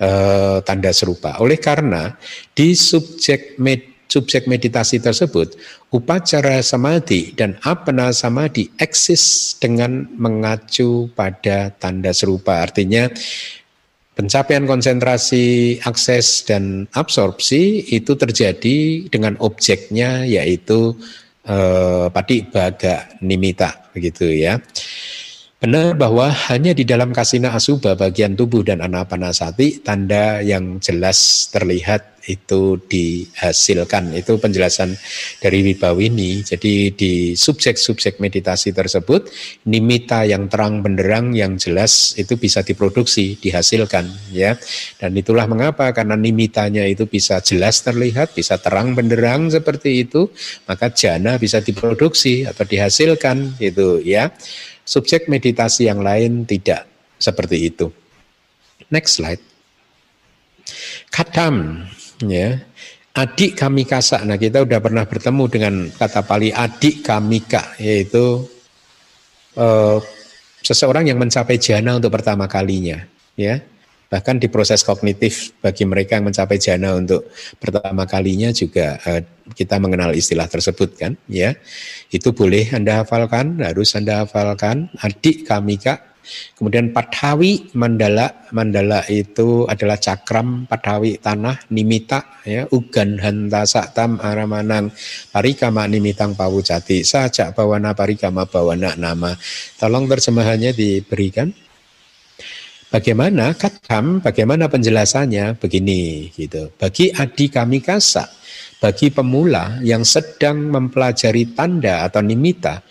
eh, tanda serupa. Oleh karena di subjek med, subjek meditasi tersebut upacara samadhi dan apana samadhi eksis dengan mengacu pada tanda serupa. Artinya Pencapaian konsentrasi, akses, dan absorpsi itu terjadi dengan objeknya yaitu eh, padi baga nimita begitu ya. Benar bahwa hanya di dalam kasina asuba bagian tubuh dan anapanasati tanda yang jelas terlihat itu dihasilkan. Itu penjelasan dari Wibawini. Jadi di subjek-subjek meditasi tersebut nimita yang terang benderang yang jelas itu bisa diproduksi, dihasilkan ya. Dan itulah mengapa karena nimitanya itu bisa jelas terlihat, bisa terang benderang seperti itu, maka jana bisa diproduksi atau dihasilkan itu ya. Subjek meditasi yang lain tidak seperti itu. Next slide. Kadam, ya. Adik kamikasa. Nah, kita udah pernah bertemu dengan kata Pali adik kamika, yaitu eh, seseorang yang mencapai jana untuk pertama kalinya, ya. Bahkan di proses kognitif bagi mereka yang mencapai jana untuk pertama kalinya juga eh, kita mengenal istilah tersebut kan, ya. Itu boleh Anda hafalkan, harus Anda hafalkan. Adik kamika Kemudian Padhawi Mandala, Mandala itu adalah cakram Padhawi tanah nimita ya ugan hanta saktam aramanang parikama nimitang pawucati sajak bawana parikama bawana nama. Tolong terjemahannya diberikan. Bagaimana katam, bagaimana penjelasannya? Begini gitu. Bagi adi kami kasa, bagi pemula yang sedang mempelajari tanda atau nimita,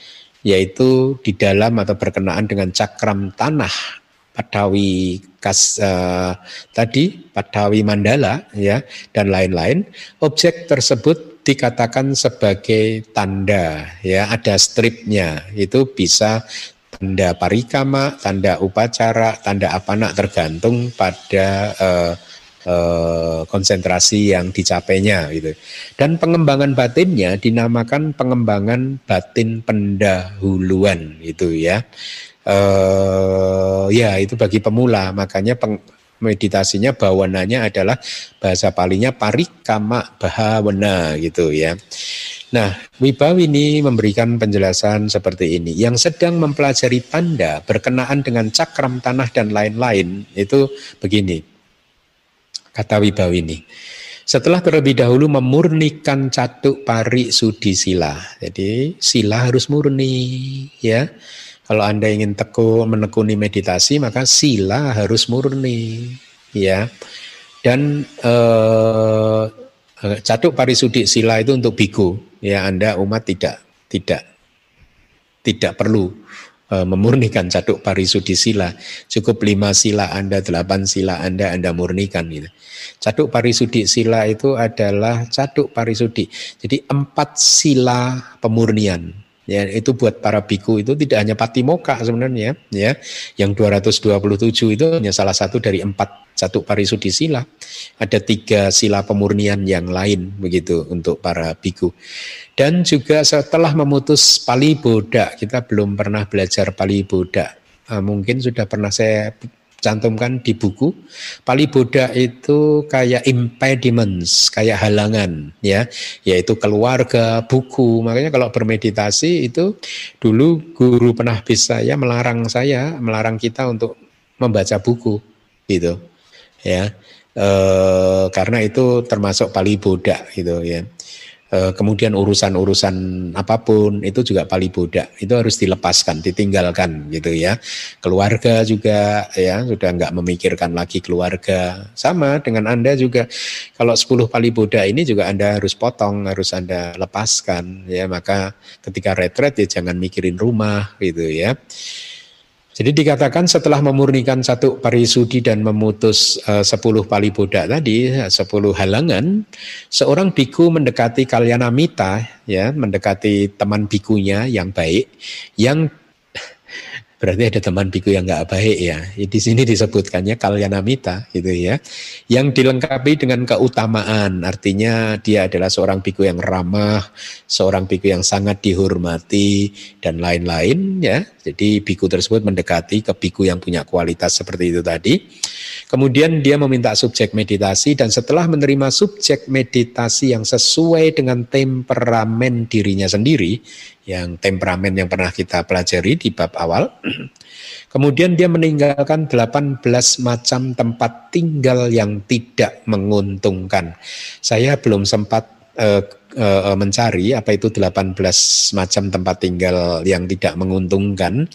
yaitu di dalam atau berkenaan dengan cakram tanah Padawi kas uh, tadi Padawi Mandala ya dan lain-lain. Objek tersebut dikatakan sebagai tanda ya ada stripnya. Itu bisa tanda parikama tanda upacara tanda apa nak tergantung pada uh, uh, konsentrasi yang dicapainya gitu dan pengembangan batinnya dinamakan pengembangan batin pendahuluan itu ya uh, ya itu bagi pemula makanya peng, meditasinya bawananya adalah bahasa palinya parikama bahawana gitu ya. Nah, Wibawini memberikan penjelasan seperti ini. Yang sedang mempelajari tanda berkenaan dengan cakram tanah dan lain-lain itu begini. Kata Wibawini. Setelah terlebih dahulu memurnikan catuk pari sudi sila. Jadi sila harus murni ya kalau Anda ingin tekun menekuni meditasi maka sila harus murni ya. Dan eh, catuk parisudi sila itu untuk biku ya Anda umat tidak tidak tidak perlu eh, memurnikan catuk parisudi sila. Cukup lima sila Anda, delapan sila Anda, Anda murnikan gitu. Catuk parisudi sila itu adalah catuk parisudi. Jadi empat sila pemurnian ya itu buat para biku itu tidak hanya patimoka sebenarnya ya yang 227 itu hanya salah satu dari empat satu parisudi sila ada tiga sila pemurnian yang lain begitu untuk para biku dan juga setelah memutus pali boda kita belum pernah belajar pali boda ah, mungkin sudah pernah saya cantumkan di buku. Pali Buddha itu kayak impediments, kayak halangan ya, yaitu keluarga, buku. Makanya kalau bermeditasi itu dulu guru penahbis saya melarang saya, melarang kita untuk membaca buku gitu. Ya. E, karena itu termasuk Pali Buddha gitu ya. Eh, kemudian urusan-urusan apa pun itu juga pali bodak itu harus dilepaskan ditinggalkan gitu ya keluarga juga ya sudah nggak memikirkan lagi keluarga sama dengan anda juga kalau 10 pali bodak ini juga anda harus potong harus anda lepaskan ya maka ketika retret ya jangan mikirin rumah gitu ya jadi dikatakan setelah memurnikan satu parisudi dan memutus eh, sepuluh pali bodak tadi, sepuluh halangan, seorang biku mendekati kalyanamita, ya, mendekati teman bikunya yang baik, yang Berarti ada teman biku yang nggak baik ya. Di sini disebutkannya kalyanamita gitu ya. Yang dilengkapi dengan keutamaan, artinya dia adalah seorang biku yang ramah, seorang biku yang sangat dihormati dan lain-lain ya. Jadi biku tersebut mendekati ke biku yang punya kualitas seperti itu tadi. Kemudian dia meminta subjek meditasi dan setelah menerima subjek meditasi yang sesuai dengan temperamen dirinya sendiri, yang temperamen yang pernah kita pelajari di bab awal. Kemudian dia meninggalkan 18 macam tempat tinggal yang tidak menguntungkan. Saya belum sempat uh, uh, mencari apa itu 18 macam tempat tinggal yang tidak menguntungkan.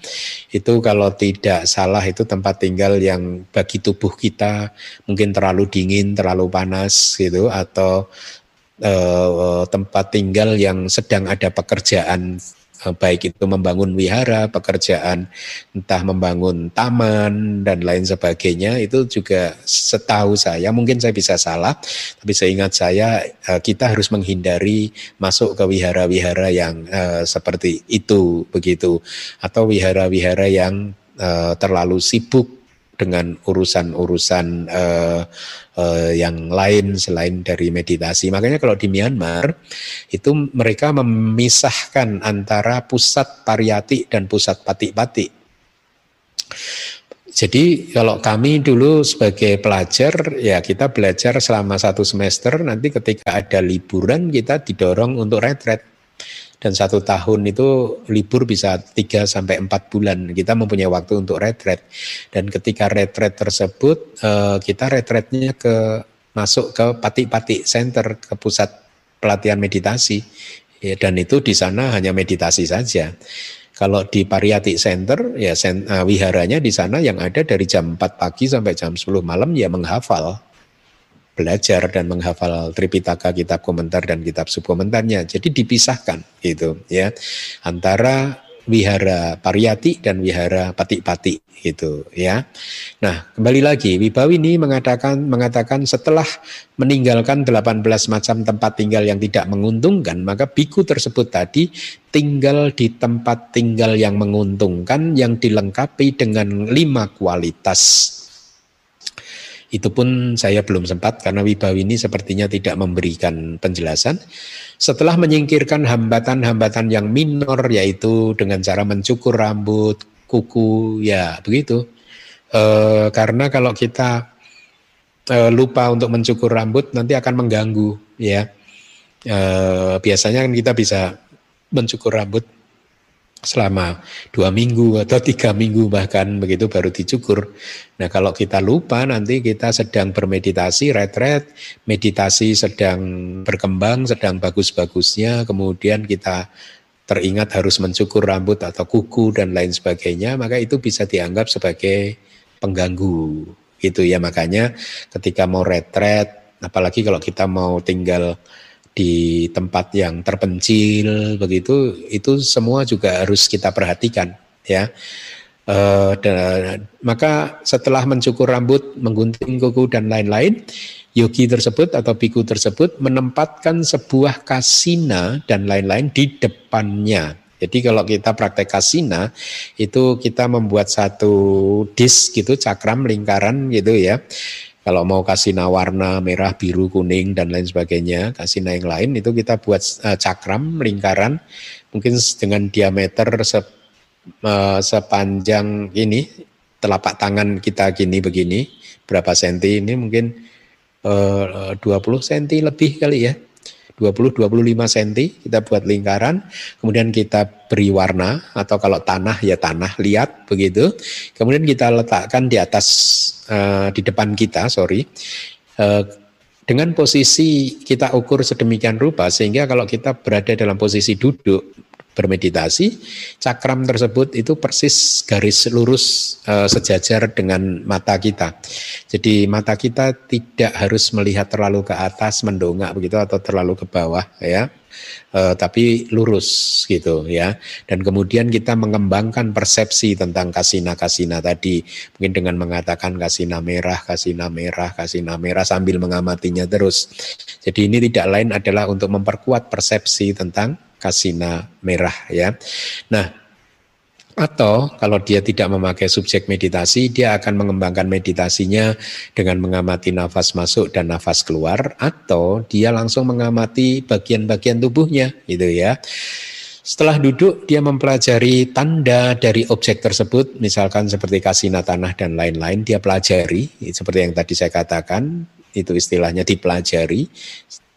Itu kalau tidak salah itu tempat tinggal yang bagi tubuh kita mungkin terlalu dingin, terlalu panas gitu atau uh, tempat tinggal yang sedang ada pekerjaan baik itu membangun wihara, pekerjaan entah membangun taman dan lain sebagainya itu juga setahu saya mungkin saya bisa salah tapi seingat saya kita harus menghindari masuk ke wihara-wihara yang uh, seperti itu begitu. Atau wihara-wihara yang terlalu sibuk dengan urusan-urusan uh, uh, yang lain selain dari meditasi. Makanya kalau di Myanmar itu mereka memisahkan antara pusat pariyati dan pusat pati-pati. Jadi kalau kami dulu sebagai pelajar ya kita belajar selama satu semester nanti ketika ada liburan kita didorong untuk retret dan satu tahun itu libur bisa 3 sampai 4 bulan. Kita mempunyai waktu untuk retret. Dan ketika retret tersebut eh, kita retretnya ke masuk ke Pati-Pati Center ke pusat pelatihan meditasi. Ya, dan itu di sana hanya meditasi saja. Kalau di Pariyati Center ya sen, uh, wiharanya di sana yang ada dari jam 4 pagi sampai jam 10 malam ya menghafal belajar dan menghafal Tripitaka, kitab komentar dan kitab subkomentarnya. Jadi dipisahkan gitu ya antara wihara pariyati dan wihara pati-pati gitu ya. Nah, kembali lagi Wibawini mengatakan mengatakan setelah meninggalkan 18 macam tempat tinggal yang tidak menguntungkan, maka biku tersebut tadi tinggal di tempat tinggal yang menguntungkan yang dilengkapi dengan lima kualitas itu pun saya belum sempat karena Wibawini sepertinya tidak memberikan penjelasan. Setelah menyingkirkan hambatan-hambatan yang minor yaitu dengan cara mencukur rambut, kuku, ya begitu. E, karena kalau kita e, lupa untuk mencukur rambut nanti akan mengganggu ya. E, biasanya kan kita bisa mencukur rambut selama dua minggu atau tiga minggu bahkan begitu baru dicukur. Nah kalau kita lupa nanti kita sedang bermeditasi, retret, meditasi sedang berkembang, sedang bagus-bagusnya, kemudian kita teringat harus mencukur rambut atau kuku dan lain sebagainya, maka itu bisa dianggap sebagai pengganggu gitu ya makanya ketika mau retret apalagi kalau kita mau tinggal di tempat yang terpencil begitu itu semua juga harus kita perhatikan ya. E, maka setelah mencukur rambut menggunting kuku dan lain-lain yogi tersebut atau biku tersebut menempatkan sebuah kasina dan lain-lain di depannya. Jadi kalau kita praktek kasina itu kita membuat satu disk gitu cakram lingkaran gitu ya kalau mau kasih warna merah, biru, kuning dan lain sebagainya, kasih yang lain itu kita buat uh, cakram lingkaran mungkin dengan diameter se, uh, sepanjang ini telapak tangan kita gini begini berapa senti ini mungkin uh, 20 senti lebih kali ya 20-25 cm kita buat lingkaran, kemudian kita beri warna atau kalau tanah ya tanah liat begitu, kemudian kita letakkan di atas uh, di depan kita, sorry, uh, dengan posisi kita ukur sedemikian rupa sehingga kalau kita berada dalam posisi duduk bermeditasi, cakram tersebut itu persis garis lurus e, sejajar dengan mata kita. Jadi mata kita tidak harus melihat terlalu ke atas mendongak begitu atau terlalu ke bawah ya. E, tapi lurus gitu ya. Dan kemudian kita mengembangkan persepsi tentang kasina-kasina tadi mungkin dengan mengatakan kasina merah, kasina merah, kasina merah sambil mengamatinya terus. Jadi ini tidak lain adalah untuk memperkuat persepsi tentang kasina merah ya. Nah, atau kalau dia tidak memakai subjek meditasi, dia akan mengembangkan meditasinya dengan mengamati nafas masuk dan nafas keluar, atau dia langsung mengamati bagian-bagian tubuhnya, gitu ya. Setelah duduk, dia mempelajari tanda dari objek tersebut, misalkan seperti kasina tanah dan lain-lain, dia pelajari, seperti yang tadi saya katakan, itu istilahnya dipelajari,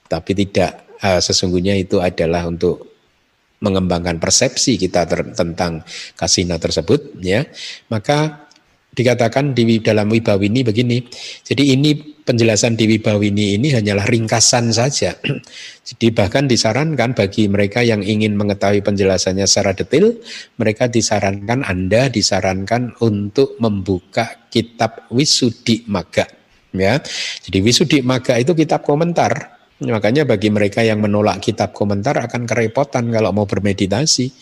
tapi tidak uh, sesungguhnya itu adalah untuk mengembangkan persepsi kita ter, tentang kasina tersebut ya. Maka dikatakan di dalam Wibawini begini jadi ini penjelasan di Wibawini ini hanyalah ringkasan saja. Jadi bahkan disarankan bagi mereka yang ingin mengetahui penjelasannya secara detail mereka disarankan Anda disarankan untuk membuka kitab Wisudi Maga ya. Jadi Wisudi Maga itu kitab komentar Makanya bagi mereka yang menolak kitab komentar akan kerepotan kalau mau bermeditasi.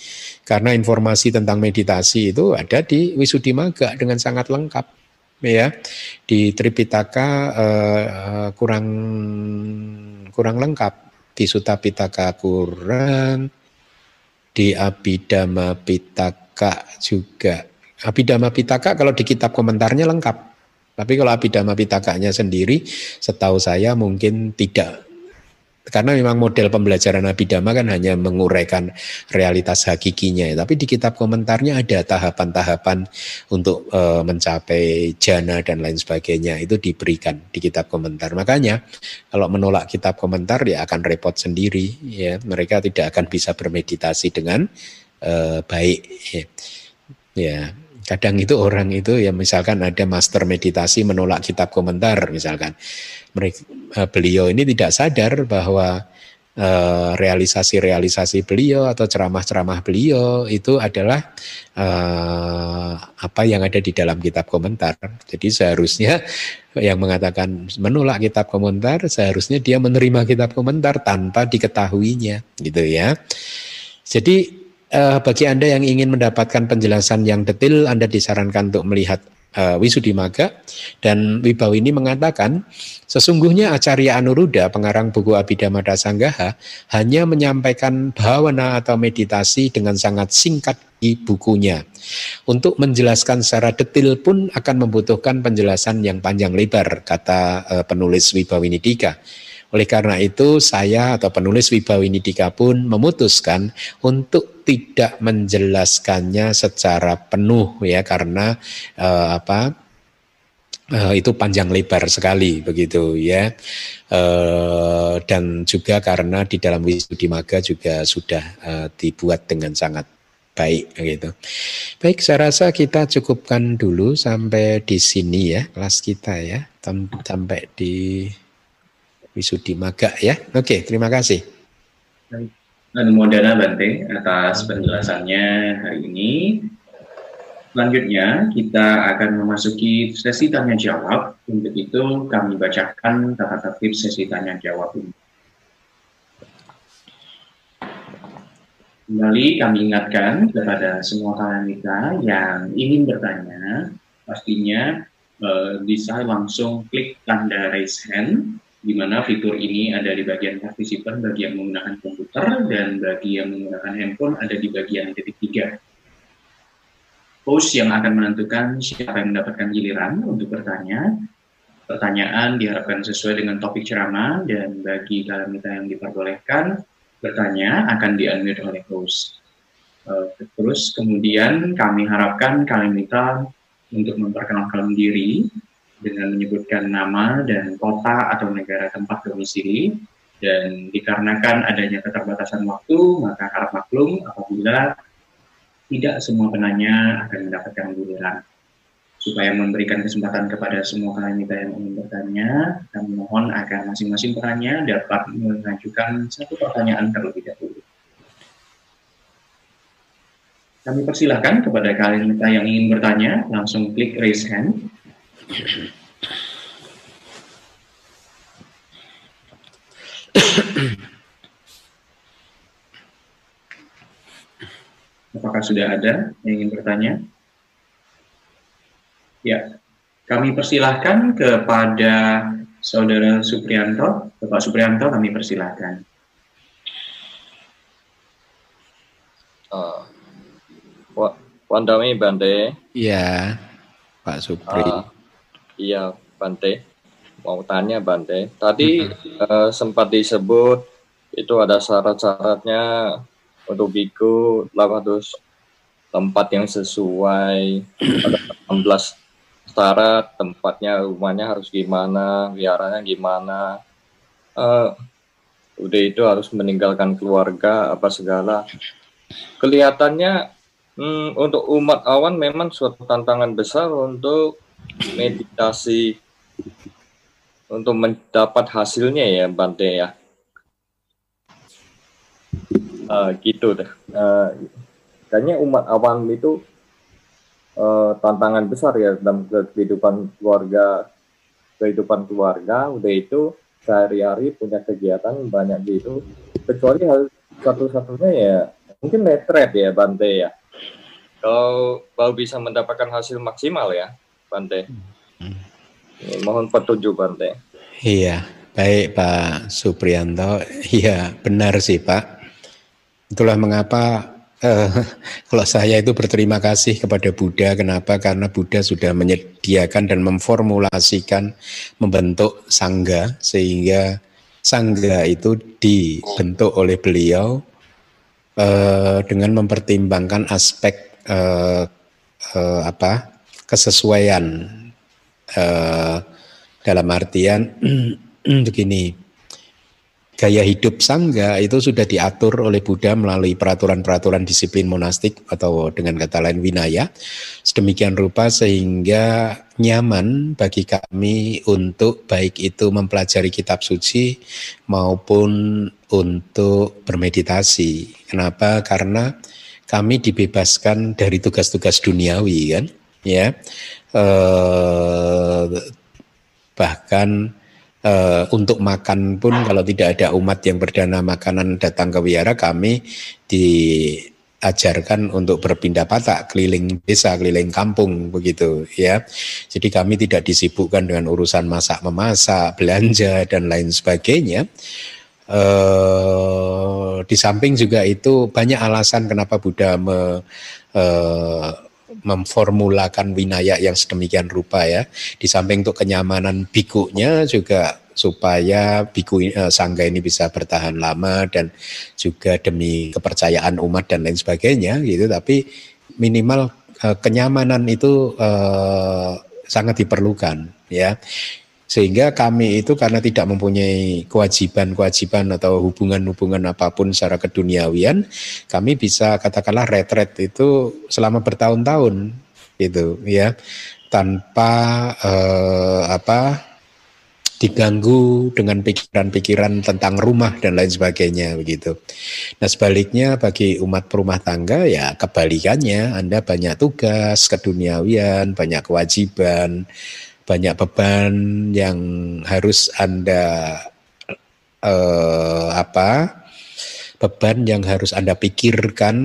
Karena informasi tentang meditasi itu ada di Wisudi Maga dengan sangat lengkap. Ya, di Tripitaka uh, kurang kurang lengkap, di Sutta Pitaka kurang, di Abhidhamma Pitaka juga. Abhidhamma Pitaka kalau di kitab komentarnya lengkap. Tapi kalau Abhidhamma Pitakanya sendiri, setahu saya mungkin tidak karena memang model pembelajaran Nabi Dhamma kan hanya menguraikan realitas hakikinya. Tapi di kitab komentarnya ada tahapan-tahapan untuk e, mencapai jana dan lain sebagainya. Itu diberikan di kitab komentar. Makanya kalau menolak kitab komentar ya akan repot sendiri. ya Mereka tidak akan bisa bermeditasi dengan e, baik. Ya. ya kadang itu orang itu ya misalkan ada master meditasi menolak kitab komentar misalkan mereka, uh, beliau ini tidak sadar bahwa uh, realisasi-realisasi beliau atau ceramah-ceramah beliau itu adalah uh, apa yang ada di dalam kitab komentar. Jadi seharusnya yang mengatakan menolak kitab komentar seharusnya dia menerima kitab komentar tanpa diketahuinya, gitu ya. Jadi uh, bagi Anda yang ingin mendapatkan penjelasan yang detail, Anda disarankan untuk melihat uh, Wisudimaga dan ini mengatakan sesungguhnya Acarya Anuruddha pengarang buku Abhidhamma Sanggaha hanya menyampaikan bhavana atau meditasi dengan sangat singkat di bukunya. Untuk menjelaskan secara detail pun akan membutuhkan penjelasan yang panjang lebar kata uh, penulis Wibawinidika. Oleh karena itu saya atau penulis Wibawinidika pun memutuskan untuk tidak menjelaskannya secara penuh ya karena uh, apa uh, itu panjang lebar sekali begitu ya uh, dan juga karena di dalam Wisudimaga juga sudah uh, dibuat dengan sangat baik gitu. Baik, saya rasa kita cukupkan dulu sampai di sini ya kelas kita ya sampai di Wisudi Maga ya. Oke, terima kasih. Modana Bante atas penjelasannya hari ini. Selanjutnya kita akan memasuki sesi tanya jawab. Untuk itu kami bacakan tata tertib sesi tanya jawab ini. Kembali kami ingatkan kepada semua kalian kita yang ingin bertanya, pastinya eh, bisa langsung klik tanda raise hand di mana fitur ini ada di bagian partisipan bagi yang menggunakan komputer dan bagi yang menggunakan handphone ada di bagian titik tiga. Host yang akan menentukan siapa yang mendapatkan giliran untuk bertanya. Pertanyaan diharapkan sesuai dengan topik ceramah dan bagi kalian kita yang diperbolehkan bertanya akan di-unmute oleh host. Uh, terus kemudian kami harapkan kalian kita untuk memperkenalkan diri dengan menyebutkan nama dan kota atau negara tempat domisili. Dan dikarenakan adanya keterbatasan waktu maka harap maklum apabila tidak semua penanya akan mendapatkan giliran. Supaya memberikan kesempatan kepada semua kita yang ingin bertanya kami mohon agar masing-masing penanya dapat mengajukan satu pertanyaan terlebih dahulu. Kami persilahkan kepada kalian yang ingin bertanya langsung klik raise hand Apakah sudah ada yang ingin bertanya? Ya, kami persilahkan kepada Saudara Suprianto. Bapak Suprianto, kami persilahkan. Uh, Wandami Bante. Iya, Pak Supri. Uh, Iya, Bante. Mau tanya Bante. Tadi uh, sempat disebut itu ada syarat-syaratnya untuk biku terus tempat yang sesuai ada 16 syarat tempatnya rumahnya harus gimana wiaranya gimana uh, udah itu harus meninggalkan keluarga apa segala kelihatannya hmm, untuk umat awan memang suatu tantangan besar untuk meditasi untuk mendapat hasilnya ya Bante ya. Uh, gitu deh. Uh, kayaknya umat awam itu uh, tantangan besar ya dalam kehidupan keluarga kehidupan keluarga udah itu sehari-hari punya kegiatan banyak gitu kecuali hal satu-satunya ya mungkin letret ya Bante ya kalau mau bisa mendapatkan hasil maksimal ya Bante. Hmm. Mohon petunjuk Bante. Iya, baik Pak Suprianto. Iya, benar sih Pak. Itulah mengapa eh, kalau saya itu berterima kasih kepada Buddha. Kenapa? Karena Buddha sudah menyediakan dan memformulasikan membentuk sangga sehingga sangga itu dibentuk oleh beliau eh, dengan mempertimbangkan aspek eh, eh, apa kesesuaian uh, dalam artian begini gaya hidup sangga itu sudah diatur oleh Buddha melalui peraturan-peraturan disiplin monastik atau dengan kata lain winaya sedemikian rupa sehingga nyaman bagi kami untuk baik itu mempelajari kitab suci maupun untuk bermeditasi. Kenapa? Karena kami dibebaskan dari tugas-tugas duniawi kan ya eh, bahkan eh, untuk makan pun kalau tidak ada umat yang berdana makanan datang ke wihara kami di ajarkan untuk berpindah patah keliling desa, keliling kampung begitu ya. Jadi kami tidak disibukkan dengan urusan masak memasak, belanja dan lain sebagainya. Eh, di samping juga itu banyak alasan kenapa Buddha me, eh, memformulakan winaya yang sedemikian rupa ya. Di samping untuk kenyamanan bikunya juga supaya biku uh, sangga ini bisa bertahan lama dan juga demi kepercayaan umat dan lain sebagainya gitu tapi minimal uh, kenyamanan itu uh, sangat diperlukan ya sehingga kami itu karena tidak mempunyai kewajiban-kewajiban atau hubungan-hubungan apa pun secara keduniawian kami bisa katakanlah retret itu selama bertahun-tahun gitu ya tanpa uh, apa diganggu dengan pikiran-pikiran tentang rumah dan lain sebagainya begitu. Nah sebaliknya bagi umat perumah tangga ya kebalikannya Anda banyak tugas keduniawian, banyak kewajiban, banyak beban yang harus Anda eh, apa beban yang harus Anda pikirkan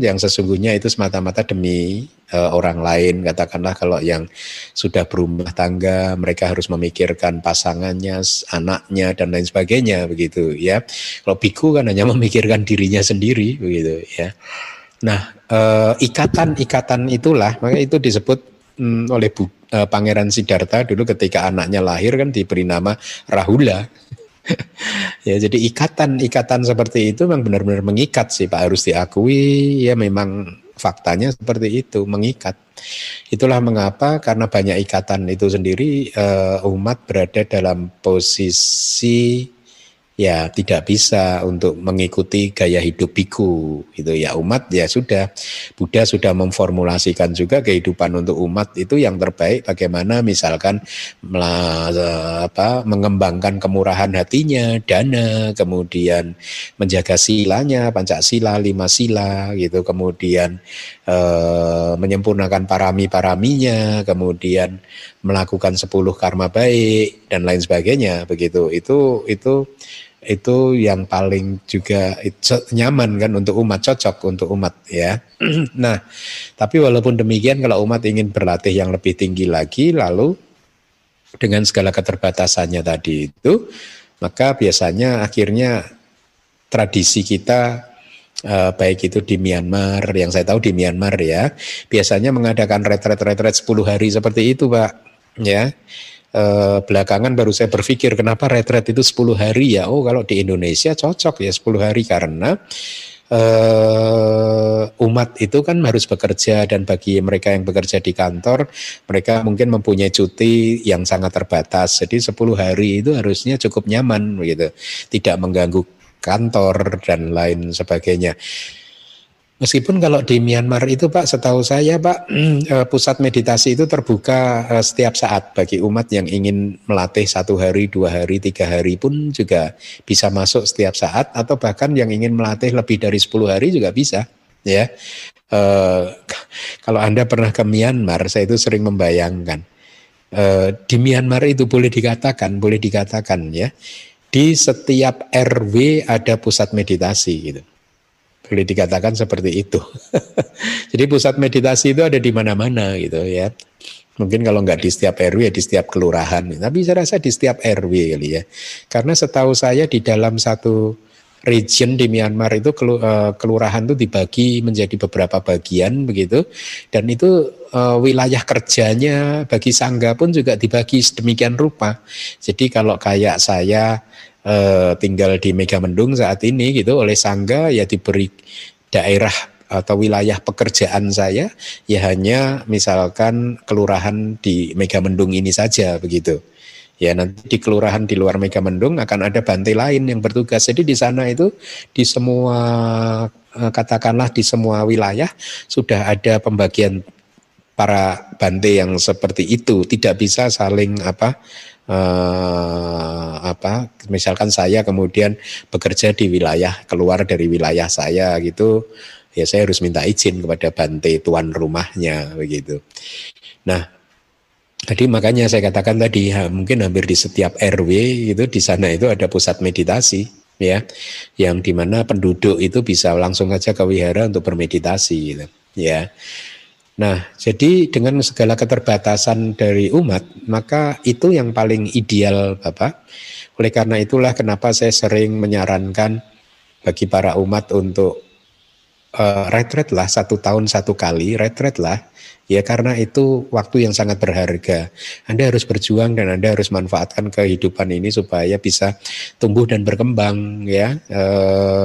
yang sesungguhnya itu semata-mata demi uh, orang lain. Katakanlah kalau yang sudah berumah tangga, mereka harus memikirkan pasangannya, anaknya dan lain sebagainya begitu ya. Kalau biku kan hanya memikirkan dirinya sendiri begitu ya. Nah, ikatan-ikatan uh, itulah makanya itu disebut um, oleh Bu, uh, Pangeran Siddhartha dulu ketika anaknya lahir kan diberi nama Rahula. Ya jadi ikatan-ikatan seperti itu memang benar-benar mengikat sih Pak. Harus diakui ya memang faktanya seperti itu mengikat. Itulah mengapa karena banyak ikatan itu sendiri uh, umat berada dalam posisi ya tidak bisa untuk mengikuti gaya hidup biku itu ya umat ya sudah. Buddha sudah memformulasikan juga kehidupan untuk umat itu yang terbaik. Bagaimana misalkan apa mengembangkan kemurahan hatinya dana kemudian menjaga silanya pancasila lima sila gitu. Kemudian eh, menyempurnakan parami-paraminya kemudian melakukan sepuluh karma baik dan lain sebagainya begitu. Itu itu itu yang paling juga nyaman kan untuk umat cocok untuk umat ya. nah, tapi walaupun demikian kalau umat ingin berlatih yang lebih tinggi lagi lalu dengan segala keterbatasannya tadi itu maka biasanya akhirnya tradisi kita Uh, baik itu di Myanmar yang saya tahu di Myanmar ya biasanya mengadakan retret-retret 10 hari seperti itu Pak ya eh, belakangan baru saya berpikir kenapa retret itu 10 hari ya. Oh kalau di Indonesia cocok ya 10 hari karena uh, umat itu kan harus bekerja dan bagi mereka yang bekerja di kantor mereka mungkin mempunyai cuti yang sangat terbatas. Jadi 10 hari itu harusnya cukup nyaman begitu tidak mengganggu kantor dan lain sebagainya Meskipun kalau di Myanmar itu Pak, setahu saya Pak, eh, pusat meditasi itu terbuka eh, setiap saat bagi umat yang ingin melatih satu hari, dua hari, tiga hari pun juga bisa masuk setiap saat atau bahkan yang ingin melatih lebih dari 10 hari juga bisa. Ya, e, kalau Anda pernah ke Myanmar, saya itu sering membayangkan e, di Myanmar itu boleh dikatakan, boleh dikatakan ya, di setiap RW ada pusat meditasi gitu. Boleh dikatakan seperti itu. Jadi pusat meditasi itu ada di mana-mana gitu ya. Mungkin kalau nggak di setiap RW ya di setiap kelurahan. Tapi saya rasa di setiap RW kali ya. Karena setahu saya di dalam satu region di Myanmar itu eh, kelurahan itu dibagi menjadi beberapa bagian begitu dan itu uh, wilayah kerjanya bagi sangga pun juga dibagi sedemikian rupa. Jadi kalau kayak saya uh, tinggal di Megamendung saat ini gitu oleh Sangga ya diberi daerah atau wilayah pekerjaan saya ya hanya misalkan kelurahan di Megamendung ini saja begitu. Ya nanti di kelurahan di luar Megamendung akan ada bantai lain yang bertugas. Jadi di sana itu di semua eh, katakanlah di semua wilayah sudah ada pembagian para bantai yang seperti itu tidak bisa saling apa eh, apa misalkan saya kemudian bekerja di wilayah keluar dari wilayah saya gitu ya saya harus minta izin kepada bante tuan rumahnya begitu. Nah, Tadi makanya saya katakan tadi ha, mungkin hampir di setiap RW itu di sana itu ada pusat meditasi ya yang di mana penduduk itu bisa langsung saja ke wihara untuk bermeditasi gitu ya nah jadi dengan segala keterbatasan dari umat maka itu yang paling ideal bapak. Oleh karena itulah kenapa saya sering menyarankan bagi para umat untuk uh, retret lah satu tahun satu kali retret lah Ya karena itu waktu yang sangat berharga. Anda harus berjuang dan Anda harus manfaatkan kehidupan ini supaya bisa tumbuh dan berkembang ya. E,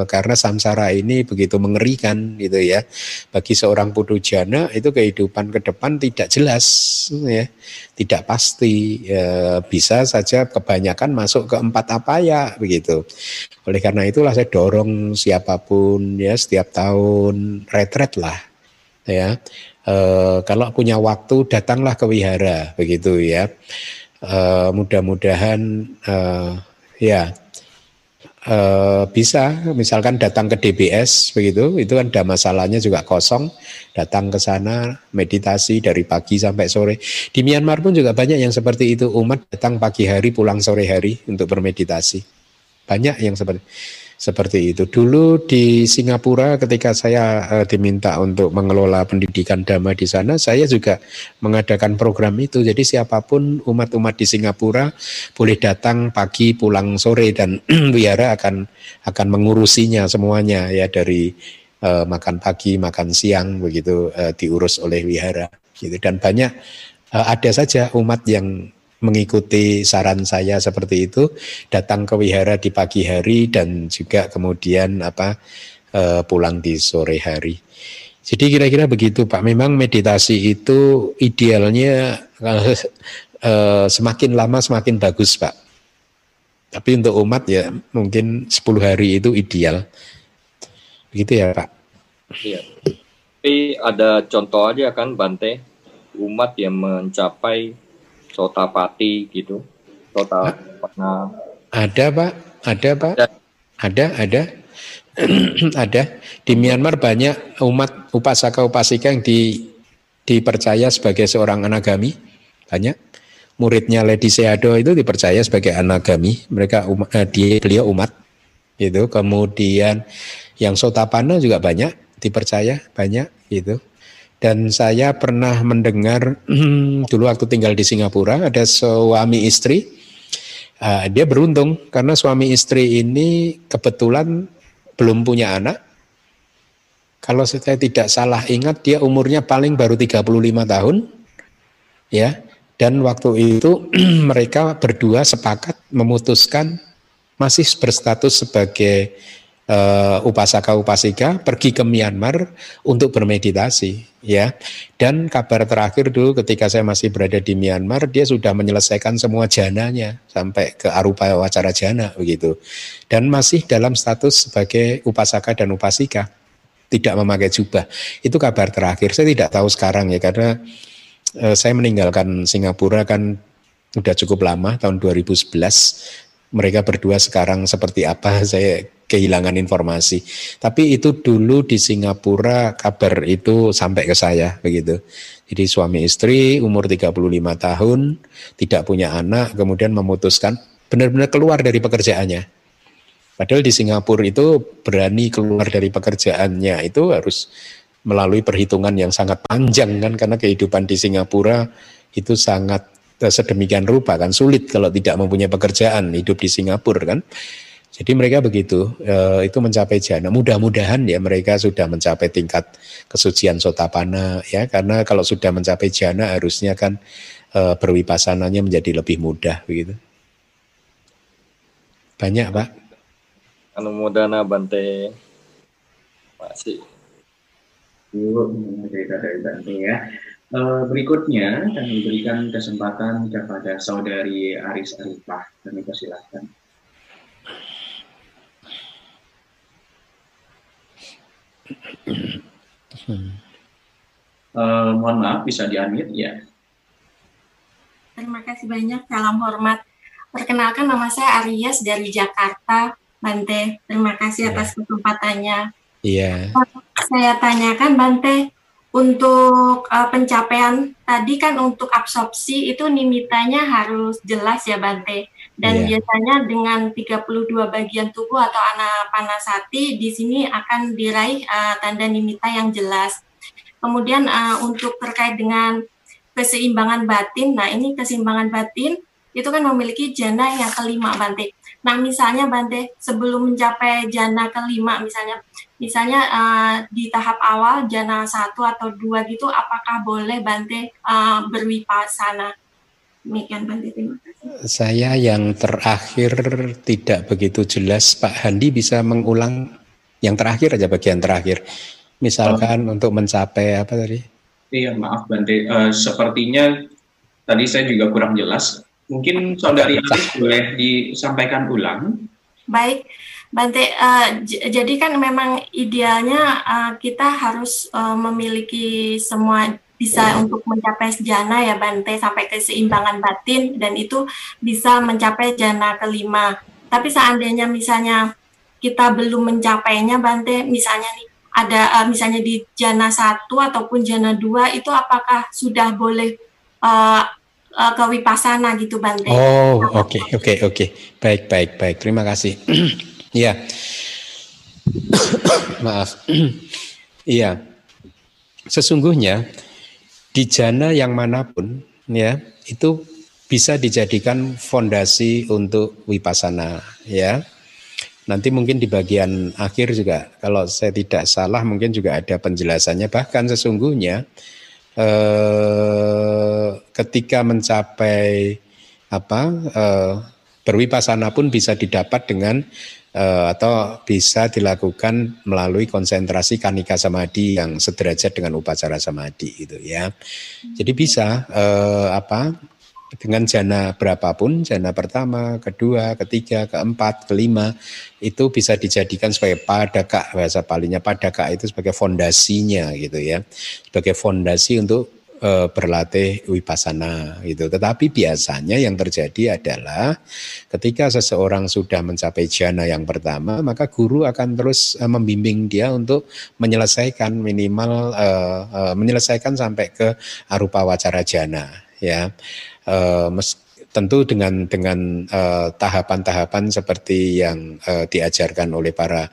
karena samsara ini begitu mengerikan gitu ya. Bagi seorang putu jana itu kehidupan ke depan tidak jelas ya. Tidak pasti e, bisa saja kebanyakan masuk ke empat apa ya begitu. Oleh karena itulah saya dorong siapa pun ya setiap tahun retret lah ya e, kalau punya waktu datanglah ke wihara begitu ya. E, mudah-mudahan e, ya e, bisa. Misalkan datang ke DBS begitu itu kan ada masalahnya juga kosong. Datang ke sana meditasi dari pagi sampai sore. Di Myanmar pun juga banyak yang seperti itu. Umat datang pagi hari pulang sore hari untuk bermeditasi. Banyak yang seperti seperti itu. Dulu di Singapura ketika saya uh, diminta untuk mengelola pendidikan dhamma di sana, saya juga mengadakan program itu. Jadi siapa pun umat-umat di Singapura boleh datang pagi pulang sore dan wihara akan akan mengurusinya semuanya ya dari uh, makan pagi, makan siang begitu uh, diurus oleh wihara gitu dan banyak ada saja umat yang mengikuti saran saya seperti itu datang ke wihara di pagi hari dan juga kemudian apa uh, pulang di sore hari. Jadi kira-kira begitu Pak. Memang meditasi itu idealnya uh, semakin lama semakin bagus Pak. Tapi untuk umat ya mungkin 10 hari itu ideal. Begitu ya Pak. Iya. Tapi ada contoh aja kan Bante umat yang mencapai Sotapati gitu. Sota pernah ada pak, ada pak, ada, ada, ada. ada. Di Myanmar banyak umat upasaka upasika yang di, dipercaya sebagai seorang anagami. Banyak. Muridnya Lady Seado itu dipercaya sebagai anagami. Mereka umat, eh, dia beliau umat. Itu kemudian yang Sotapana juga banyak dipercaya banyak itu dan saya pernah mendengar dulu waktu tinggal di Singapura ada suami istri. Uh, dia beruntung karena suami istri ini kebetulan belum punya anak. Kalau saya tidak salah ingat dia umurnya paling baru 35 tahun ya. Dan waktu itu mereka berdua sepakat memutuskan masih berstatus sebagai uh, upasaka upasika pergi ke Myanmar untuk bermeditasi ya. Dan kabar terakhir dulu ketika saya masih berada di Myanmar dia sudah menyelesaikan semua jananya sampai ke arupa wacara jana begitu. Dan masih dalam status sebagai upasaka dan upasika tidak memakai jubah. Itu kabar terakhir. Saya tidak tahu sekarang ya karena uh, saya meninggalkan Singapura kan sudah cukup lama tahun 2011 mereka berdua sekarang seperti apa saya kehilangan informasi. Tapi itu dulu di Singapura kabar itu sampai ke saya begitu. Jadi suami istri umur 35 tahun, tidak punya anak, kemudian memutuskan benar-benar keluar dari pekerjaannya. Padahal di Singapura itu berani keluar dari pekerjaannya itu harus melalui perhitungan yang sangat panjang kan karena kehidupan di Singapura itu sangat sedemikian rupa kan sulit kalau tidak mempunyai pekerjaan hidup di Singapura kan jadi mereka begitu, e, itu mencapai jana. Mudah-mudahan ya mereka sudah mencapai tingkat kesucian sotapana ya, karena kalau sudah mencapai jana harusnya kan e, berwipasananya menjadi lebih mudah begitu. Banyak pak. Anumodana Bante. Masih. Dulu cerita dari Bante ya. E, berikutnya kami berikan kesempatan kepada saudari Aris Arifah. Kami persilahkan. Uh, mohon maaf, bisa di ya. Terima kasih banyak, salam hormat. Perkenalkan nama saya Arias dari Jakarta, Bante. Terima kasih atas ya. kesempatannya. Iya. Saya tanyakan, Bante, untuk uh, pencapaian tadi kan untuk absorpsi itu nimitanya harus jelas ya, Bante. Dan yeah. biasanya dengan 32 bagian tubuh atau anapanasati di sini akan diraih uh, tanda nimita yang jelas. Kemudian uh, untuk terkait dengan keseimbangan batin, nah ini keseimbangan batin itu kan memiliki jana yang kelima Bante. Nah misalnya Bante sebelum mencapai jana kelima misalnya, misalnya uh, di tahap awal jana satu atau dua gitu, apakah boleh Bante uh, berwipasana? Demikian Bante, terima kasih. Saya yang terakhir tidak begitu jelas, Pak Handi bisa mengulang yang terakhir aja bagian terakhir. Misalkan oh. untuk mencapai apa tadi? Iya, maaf Bante. Uh, sepertinya tadi saya juga kurang jelas. Mungkin Saudari Alis boleh disampaikan ulang. Baik, Bante. Uh, jadi kan memang idealnya uh, kita harus uh, memiliki semua bisa untuk mencapai jana ya Bante sampai keseimbangan batin dan itu bisa mencapai jana kelima. Tapi seandainya misalnya kita belum mencapainya Bante, misalnya nih ada uh, misalnya di jana satu ataupun jana dua itu apakah sudah boleh uh, uh, ke wipasana gitu Bante? Oh oke okay, oke okay, oke okay. baik baik baik terima kasih. Iya maaf iya sesungguhnya di jana yang mana pun ya itu bisa dijadikan fondasi untuk wipasana ya. Nanti mungkin di bagian akhir juga kalau saya tidak salah mungkin juga ada penjelasannya bahkan sesungguhnya eh, ketika mencapai apa eh, berwipasana pun bisa didapat dengan atau bisa dilakukan melalui konsentrasi kanika samadhi yang sederajat dengan upacara samadhi gitu ya. Jadi bisa uh, apa dengan jana berapapun, jana pertama, kedua, ketiga, keempat, kelima, itu bisa dijadikan sebagai padaka, bahasa palingnya padaka itu sebagai fondasinya gitu ya, sebagai fondasi untuk e, berlatih wipasana gitu. Tetapi biasanya yang terjadi adalah ketika seseorang sudah mencapai jana yang pertama, maka guru akan terus e, membimbing dia untuk menyelesaikan minimal e, e, menyelesaikan sampai ke arupa wacara jana ya. E, mes, tentu dengan dengan tahapan-tahapan uh, seperti yang uh, diajarkan oleh para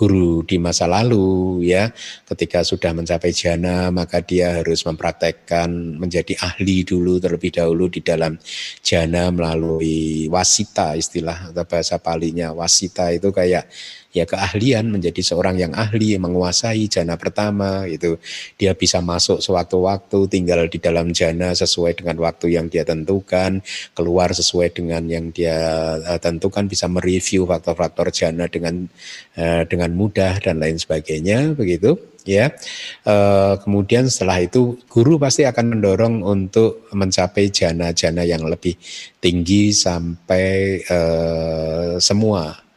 guru di masa lalu ya. Ketika sudah mencapai jana maka dia harus mempraktekkan menjadi ahli dulu terlebih dahulu di dalam jana melalui wasita istilah atau bahasa palinya wasita itu kayak ya keahlian menjadi seorang yang ahli menguasai jana pertama itu dia bisa masuk sewaktu-waktu tinggal di dalam jana sesuai dengan waktu yang dia tentukan keluar sesuai dengan yang dia uh, tentukan bisa mereview faktor-faktor jana dengan uh, dengan mudah dan lain sebagainya begitu ya. Uh, kemudian setelah itu guru pasti akan mendorong untuk mencapai jana-jana yang lebih tinggi sampai semua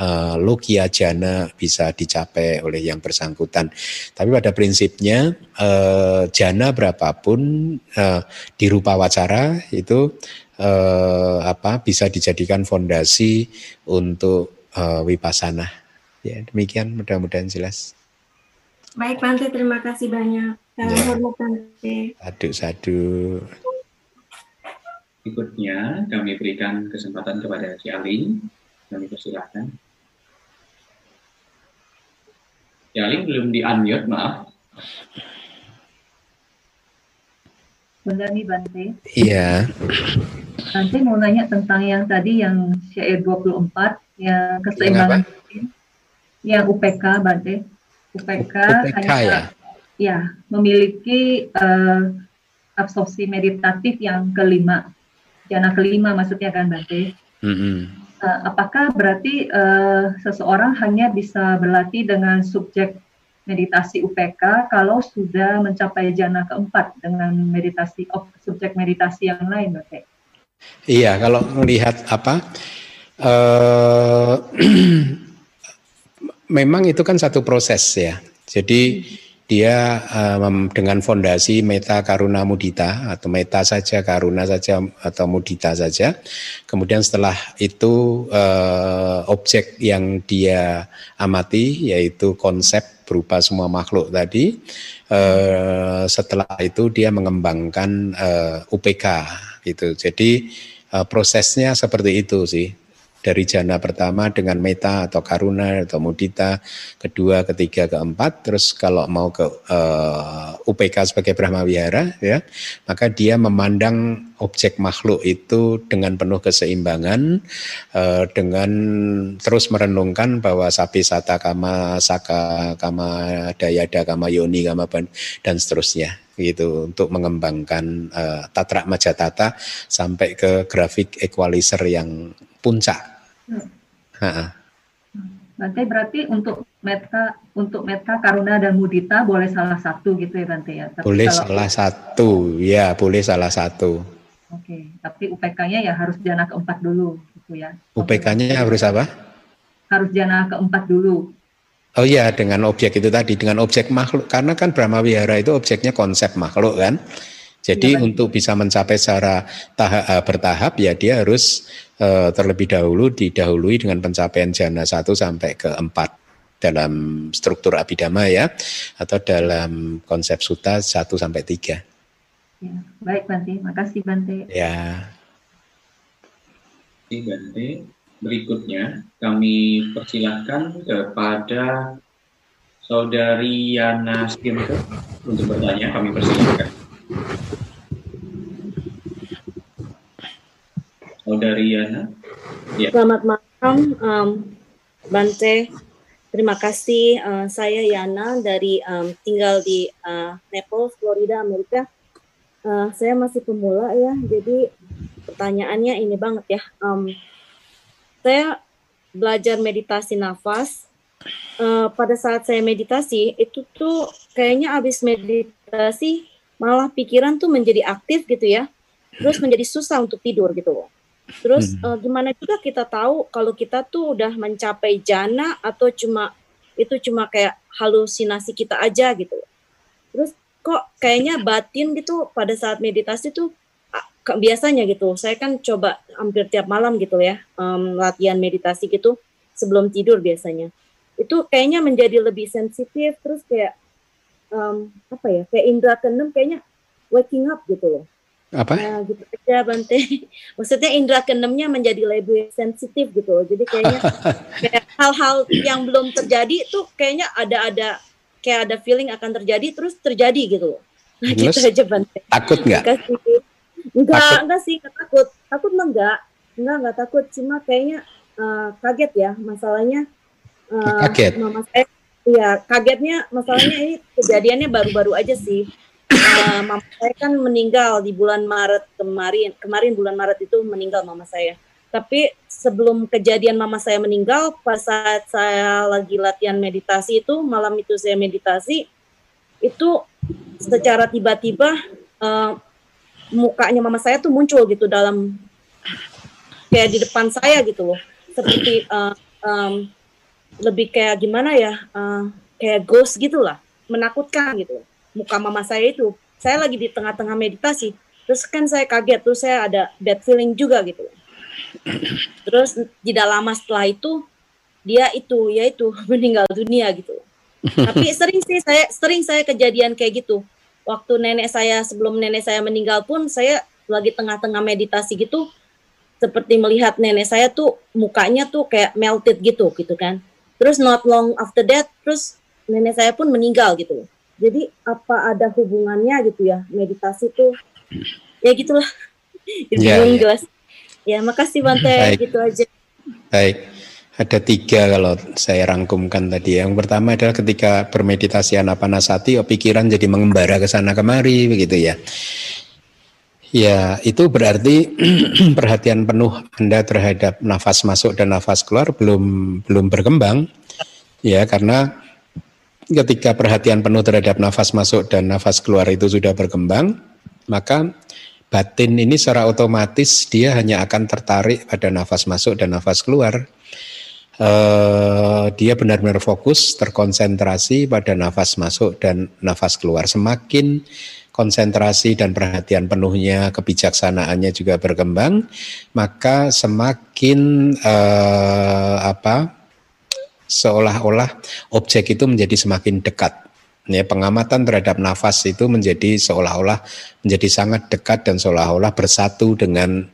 uh, logia jana bisa dicapai oleh yang bersangkutan. Tapi pada prinsipnya uh, jana berapapun uh, di rupa wacara itu uh, apa bisa dijadikan fondasi untuk uh, wipasana. Ya, demikian mudah-mudahan jelas. Baik Bante, terima kasih banyak. Salam ya. hormat Bante. Sadu, sadu. Berikutnya kami berikan kesempatan kepada Si Alin kami persilahkan. Ya, ini belum di-unmute, maaf. Benar nih, Bante. Iya. Bante mau nanya tentang yang tadi yang syair 24, yang keseimbangan yang, yang UPK, Bante. UPK, UPK hanya, ya? ya memiliki uh, absorpsi meditatif yang kelima. Jana kelima maksudnya kan, Bante. Mm -hmm. Uh, apakah berarti uh, seseorang hanya bisa berlatih dengan subjek meditasi UPK kalau sudah mencapai jana keempat dengan meditasi of subjek meditasi yang lain, Oke? Iya, kalau melihat apa, uh, memang itu kan satu proses ya. Jadi hmm dia um, dengan fondasi meta karuna mudita atau meta saja karuna saja atau mudita saja. Kemudian setelah itu uh, objek yang dia amati yaitu konsep berupa semua makhluk tadi. Uh, setelah itu dia mengembangkan uh, UPK gitu. Jadi uh, prosesnya seperti itu sih dari jana pertama dengan meta atau karuna atau mudita, kedua, ketiga, keempat, terus kalau mau ke uh, eh, UPK sebagai Brahma Wihara ya, maka dia memandang objek makhluk itu dengan penuh keseimbangan uh, dengan terus merenungkan bahwa sapi sata kama saka kama dayada kama yoni kama ban, dan seterusnya gitu untuk mengembangkan uh, tatra majatata sampai ke grafik equalizer yang puncak. Hmm. Bante berarti untuk meta untuk meta karuna dan mudita boleh salah satu gitu ya Bante ya. Tapi boleh kalau, salah satu, ya boleh salah satu. Oke, okay. tapi UPK-nya ya harus jana keempat dulu gitu ya. UPK-nya harus apa? Harus jana keempat dulu. Oh iya, dengan objek itu tadi, dengan objek makhluk. Karena kan Brahma Wihara itu objeknya konsep makhluk kan. Jadi ya, untuk bisa mencapai secara tahap, eh, bertahap ya dia harus uh, terlebih dahulu didahului dengan pencapaian jana 1 sampai ke 4 dalam struktur abidama ya atau dalam konsep suta 1 sampai 3. Ya, baik Bante, makasih Bante. Ya. Terima Bante. Berikutnya kami persilahkan kepada Saudari Yana Skimke untuk bertanya. Kami persilahkan. Saudari Yana. Ya. Selamat malam, um, Bante. Terima kasih. Uh, saya Yana dari um, tinggal di uh, Naples, Florida, Amerika. Uh, saya masih pemula ya, jadi pertanyaannya ini banget ya. Um, saya belajar meditasi nafas. Uh, pada saat saya meditasi itu tuh kayaknya abis meditasi malah pikiran tuh menjadi aktif gitu ya, terus menjadi susah untuk tidur gitu loh Terus hmm. uh, gimana juga kita tahu kalau kita tuh udah mencapai jana atau cuma itu cuma kayak halusinasi kita aja gitu. Terus kok kayaknya batin gitu pada saat meditasi tuh biasanya gitu. Saya kan coba hampir tiap malam gitu ya um, latihan meditasi gitu sebelum tidur biasanya. Itu kayaknya menjadi lebih sensitif terus kayak um, apa ya kayak indra keenam kayaknya waking up gitu loh apa? Nah, gitu aja Bante. Maksudnya indera keenamnya menjadi lebih sensitif gitu loh. Jadi kayaknya kayak hal-hal yang belum terjadi tuh kayaknya ada ada kayak ada feeling akan terjadi terus terjadi gitu loh. Nah, gitu aja Bante. Takut nggak? Enggak, takut. enggak sih, enggak takut. Takut mah enggak. Enggak, enggak takut. Cuma kayaknya uh, kaget ya masalahnya. Uh, kaget. Mama saya, ya kagetnya masalahnya ini kejadiannya baru-baru aja sih uh, mama saya kan meninggal di bulan Maret kemarin. Kemarin bulan Maret itu meninggal mama saya. Tapi sebelum kejadian mama saya meninggal, pas saat saya lagi latihan meditasi itu, malam itu saya meditasi, itu secara tiba-tiba uh, mukanya mama saya tuh muncul gitu dalam kayak di depan saya gitu loh, seperti uh, um, lebih kayak gimana ya, uh, kayak ghost gitulah, menakutkan gitu. Loh muka mama saya itu saya lagi di tengah-tengah meditasi. Terus kan saya kaget tuh saya ada bad feeling juga gitu. Terus tidak lama setelah itu dia itu yaitu meninggal dunia gitu. Tapi sering sih saya sering saya kejadian kayak gitu. Waktu nenek saya sebelum nenek saya meninggal pun saya lagi tengah-tengah meditasi gitu seperti melihat nenek saya tuh mukanya tuh kayak melted gitu gitu kan. Terus not long after that terus nenek saya pun meninggal gitu jadi apa ada hubungannya gitu ya meditasi tuh ya gitulah. ya, ya. jelas. Ya makasih Bante Baik. gitu aja. Baik. Ada tiga kalau saya rangkumkan tadi. Yang pertama adalah ketika bermeditasi anapanasati, oh, pikiran jadi mengembara ke sana kemari, begitu ya. Ya, itu berarti perhatian penuh Anda terhadap nafas masuk dan nafas keluar belum belum berkembang. Ya, karena ketika perhatian penuh terhadap nafas masuk dan nafas keluar itu sudah berkembang, maka batin ini secara otomatis dia hanya akan tertarik pada nafas masuk dan nafas keluar. Uh, dia benar-benar fokus, terkonsentrasi pada nafas masuk dan nafas keluar. Semakin konsentrasi dan perhatian penuhnya, kebijaksanaannya juga berkembang, maka semakin uh, apa seolah-olah objek itu menjadi semakin dekat. Ya, pengamatan terhadap nafas itu menjadi seolah-olah menjadi sangat dekat dan seolah-olah bersatu dengan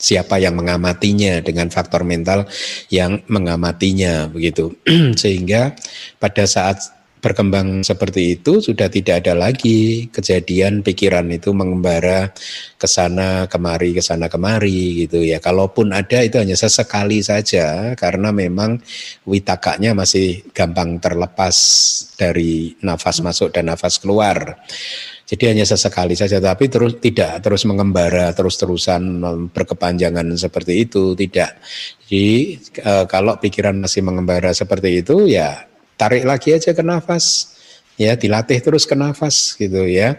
siapa yang mengamatinya dengan faktor mental yang mengamatinya begitu sehingga pada saat berkembang seperti itu sudah tidak ada lagi kejadian pikiran itu mengembara ke sana kemari ke sana kemari gitu ya. Kalaupun ada itu hanya sesekali saja karena memang witakanya masih gampang terlepas dari nafas masuk dan nafas keluar. Jadi hanya sesekali saja, tapi terus tidak terus mengembara terus-terusan berkepanjangan seperti itu, tidak. Jadi e, kalau pikiran masih mengembara seperti itu, ya tarik lagi aja ke nafas, ya dilatih terus ke nafas gitu ya.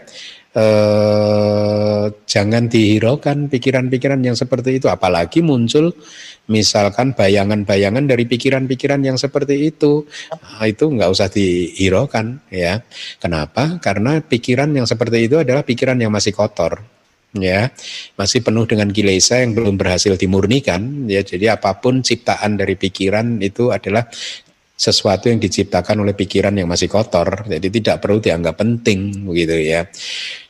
Eh, jangan dihiraukan pikiran-pikiran yang seperti itu. Apalagi muncul misalkan bayangan-bayangan dari pikiran-pikiran yang seperti itu. Nah, itu nggak usah dihiraukan ya. Kenapa? Karena pikiran yang seperti itu adalah pikiran yang masih kotor ya. Masih penuh dengan kilesa yang belum berhasil dimurnikan ya. Jadi apa pun ciptaan dari pikiran itu adalah sesuatu yang diciptakan oleh pikiran yang masih kotor, jadi tidak perlu dianggap penting begitu ya.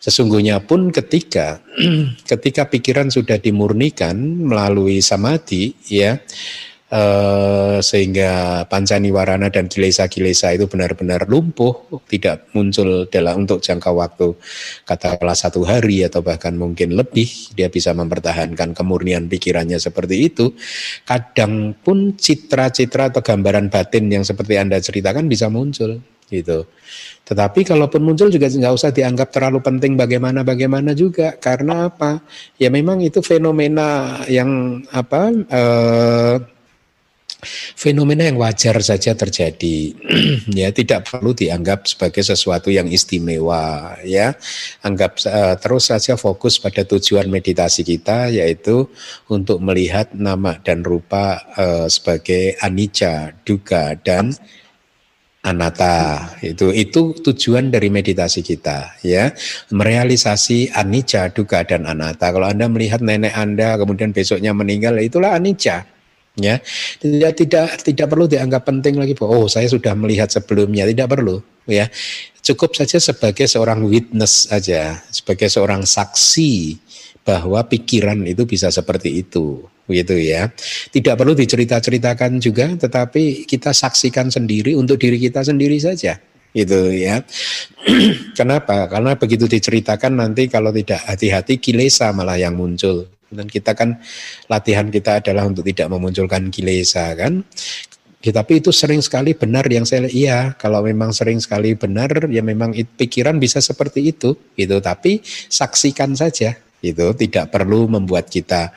Sesungguhnya pun ketika ketika pikiran sudah dimurnikan melalui samadhi ya eh, sehingga pancaniwarana dan kilesa-kilesa itu benar-benar lumpuh, tidak muncul dalam untuk jangka waktu katakanlah satu hari atau bahkan mungkin lebih, dia bisa mempertahankan kemurnian pikirannya seperti itu. Kadang pun citra-citra atau gambaran batin yang seperti Anda ceritakan bisa muncul gitu. Tetapi kalaupun muncul juga nggak usah dianggap terlalu penting bagaimana bagaimana juga karena apa? Ya memang itu fenomena yang apa eh, fenomena yang wajar saja terjadi. Ya tidak perlu dianggap sebagai sesuatu yang istimewa ya. Anggap uh, terus saja fokus pada tujuan meditasi kita yaitu untuk melihat nama dan rupa uh, sebagai anicca duga dan anatta. Itu itu tujuan dari meditasi kita ya. Merealisasi anicca duga dan anatta. Kalau anda melihat nenek anda kemudian besoknya meninggal itulah anicca ya. Tidak tidak tidak perlu dianggap penting lagi bahwa oh saya sudah melihat sebelumnya. Tidak perlu ya. Cukup saja sebagai seorang witness saja sebagai seorang saksi bahwa pikiran itu bisa seperti itu begitu ya. Tidak perlu dicerita-ceritakan juga tetapi kita saksikan sendiri untuk diri kita sendiri saja gitu ya. Kenapa? Karena begitu diceritakan nanti kalau tidak hati-hati kilesa malah yang muncul dan kita kan latihan kita adalah untuk tidak memunculkan kilesa kan. Tapi itu sering sekali benar yang saya iya kalau memang sering sekali benar ya memang pikiran bisa seperti itu gitu. Tapi saksikan saja itu tidak perlu membuat kita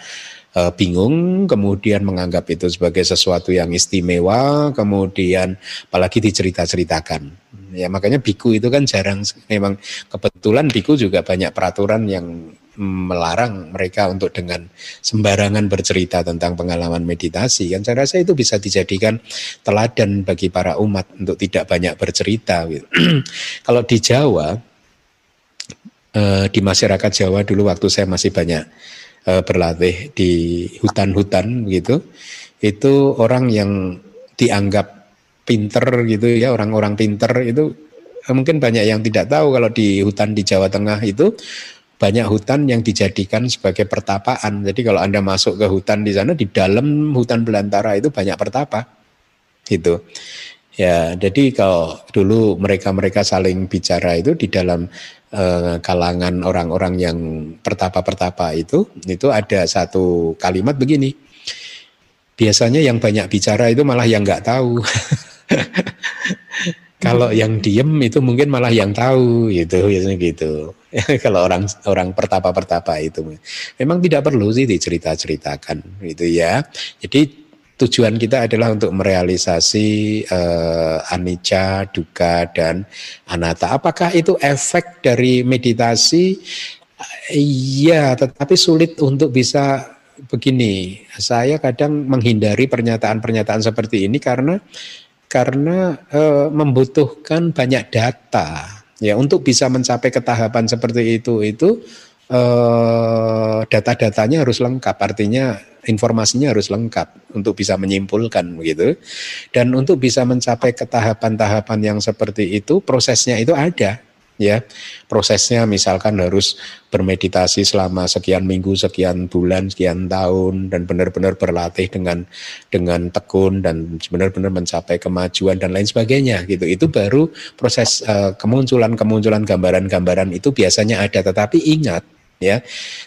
uh, bingung kemudian menganggap itu sebagai sesuatu yang istimewa kemudian apalagi dicerita-ceritakan. Ya makanya biku itu kan jarang memang kebetulan biku juga banyak peraturan yang melarang mereka untuk dengan sembarangan bercerita tentang pengalaman meditasi kan saya rasa itu bisa dijadikan teladan bagi para umat untuk tidak banyak bercerita gitu. kalau di Jawa eh, di masyarakat Jawa dulu waktu saya masih banyak eh, berlatih di hutan-hutan gitu itu orang yang dianggap pinter gitu ya orang-orang pinter itu mungkin banyak yang tidak tahu kalau di hutan di Jawa Tengah itu banyak hutan yang dijadikan sebagai pertapaan. Jadi kalau Anda masuk ke hutan di sana, di dalam hutan belantara itu banyak pertapa. Gitu. Ya, jadi kalau dulu mereka-mereka saling bicara itu di dalam eh, kalangan orang-orang yang pertapa-pertapa itu, itu ada satu kalimat begini. Biasanya yang banyak bicara itu malah yang nggak tahu. Kalau yang diem itu mungkin malah yang tahu gitu biasanya gitu. Kalau orang orang pertapa-pertapa itu memang tidak perlu sih dicerita-ceritakan gitu ya. Jadi tujuan kita adalah untuk merealisasi uh, anicca, duka dan anatta. Apakah itu efek dari meditasi? Iya, tetapi sulit untuk bisa begini. Saya kadang menghindari pernyataan-pernyataan seperti ini karena karena e, membutuhkan banyak data ya untuk bisa mencapai ketahapan seperti itu itu e, data-datanya harus lengkap. Artinya informasinya harus lengkap untuk bisa menyimpulkan begitu. Dan untuk bisa mencapai ketahapan-tahapan yang seperti itu prosesnya itu ada ya. Prosesnya misalkan harus bermeditasi selama sekian minggu sekian bulan sekian tahun dan benar-benar berlatih dengan dengan tekun dan benar-benar mencapai kemajuan dan lain sebagainya gitu. Itu baru proses uh, kemunculan kemunculan gambaran-gambaran itu biasanya ada. Tetapi ingat ya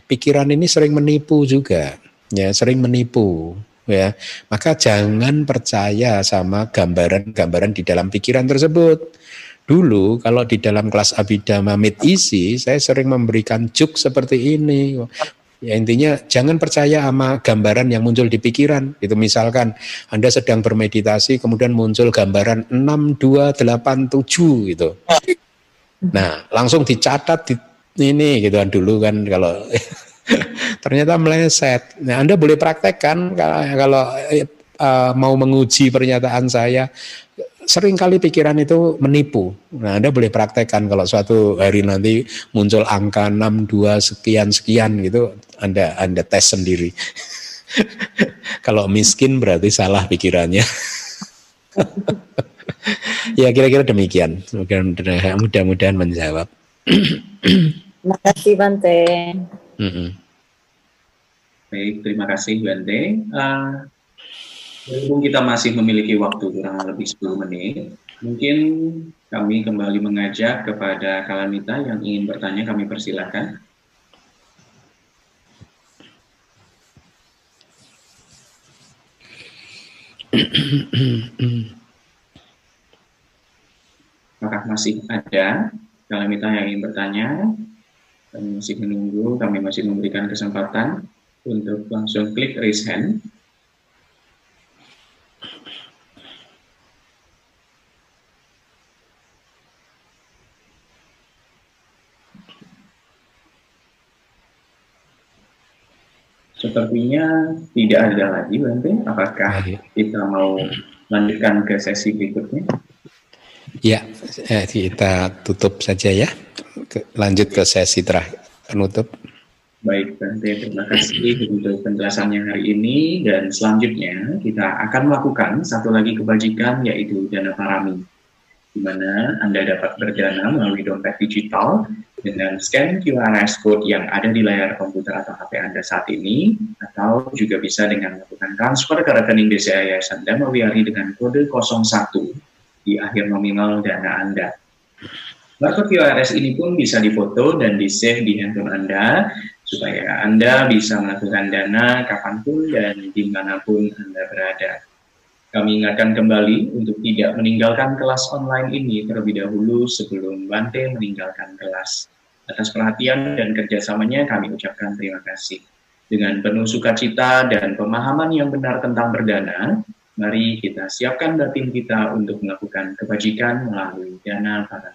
pikiran ini sering menipu juga ya sering menipu ya. Maka jangan percaya sama gambaran-gambaran di dalam pikiran tersebut Dulu kalau di dalam kelas Abhidhamma Mid Isi, saya sering memberikan juk seperti ini. Ya intinya jangan percaya sama gambaran yang muncul di pikiran. Itu misalkan Anda sedang bermeditasi kemudian muncul gambaran 6287 gitu. Nah, langsung dicatat di ini gitu kan dulu kan kalau ternyata meleset. Nah, Anda boleh praktekkan kalau uh, mau menguji pernyataan saya sering kali pikiran itu menipu. Nah, Anda boleh praktekkan kalau suatu hari nanti muncul angka 62 sekian sekian gitu, Anda Anda tes sendiri. kalau miskin berarti salah pikirannya. ya kira-kira demikian. Mudah-mudahan menjawab. Terima kasih Bante. Mm -hmm. Baik, terima kasih Bante. Uh, Berhubung kita masih memiliki waktu kurang lebih 10 menit, mungkin kami kembali mengajak kepada Kalamita yang ingin bertanya, kami persilahkan. Apakah masih ada Kalamita yang ingin bertanya? Kami masih menunggu, kami masih memberikan kesempatan untuk langsung klik raise hand. Sepertinya tidak ada lagi, Bante. Apakah kita mau lanjutkan ke sesi berikutnya? Ya, eh, kita tutup saja ya. Lanjut ke sesi terakhir, penutup. Baik, Bante. Terima kasih untuk penjelasannya hari ini. Dan selanjutnya kita akan melakukan satu lagi kebajikan, yaitu dana parami. Di mana Anda dapat berdana melalui dompet digital dengan scan QR code yang ada di layar komputer atau HP Anda saat ini, atau juga bisa dengan melakukan transfer ke rekening BCA Yayasan Dharma Wihari dengan kode 01 di akhir nominal dana Anda. Barcode QRS ini pun bisa difoto dan di-save di handphone Anda, supaya Anda bisa melakukan dana kapan pun dan di mana pun Anda berada. Kami ingatkan kembali untuk tidak meninggalkan kelas online ini terlebih dahulu sebelum Bante meninggalkan kelas. Atas perhatian dan kerjasamanya kami ucapkan terima kasih. Dengan penuh sukacita dan pemahaman yang benar tentang berdana, mari kita siapkan batin kita untuk melakukan kebajikan melalui dana para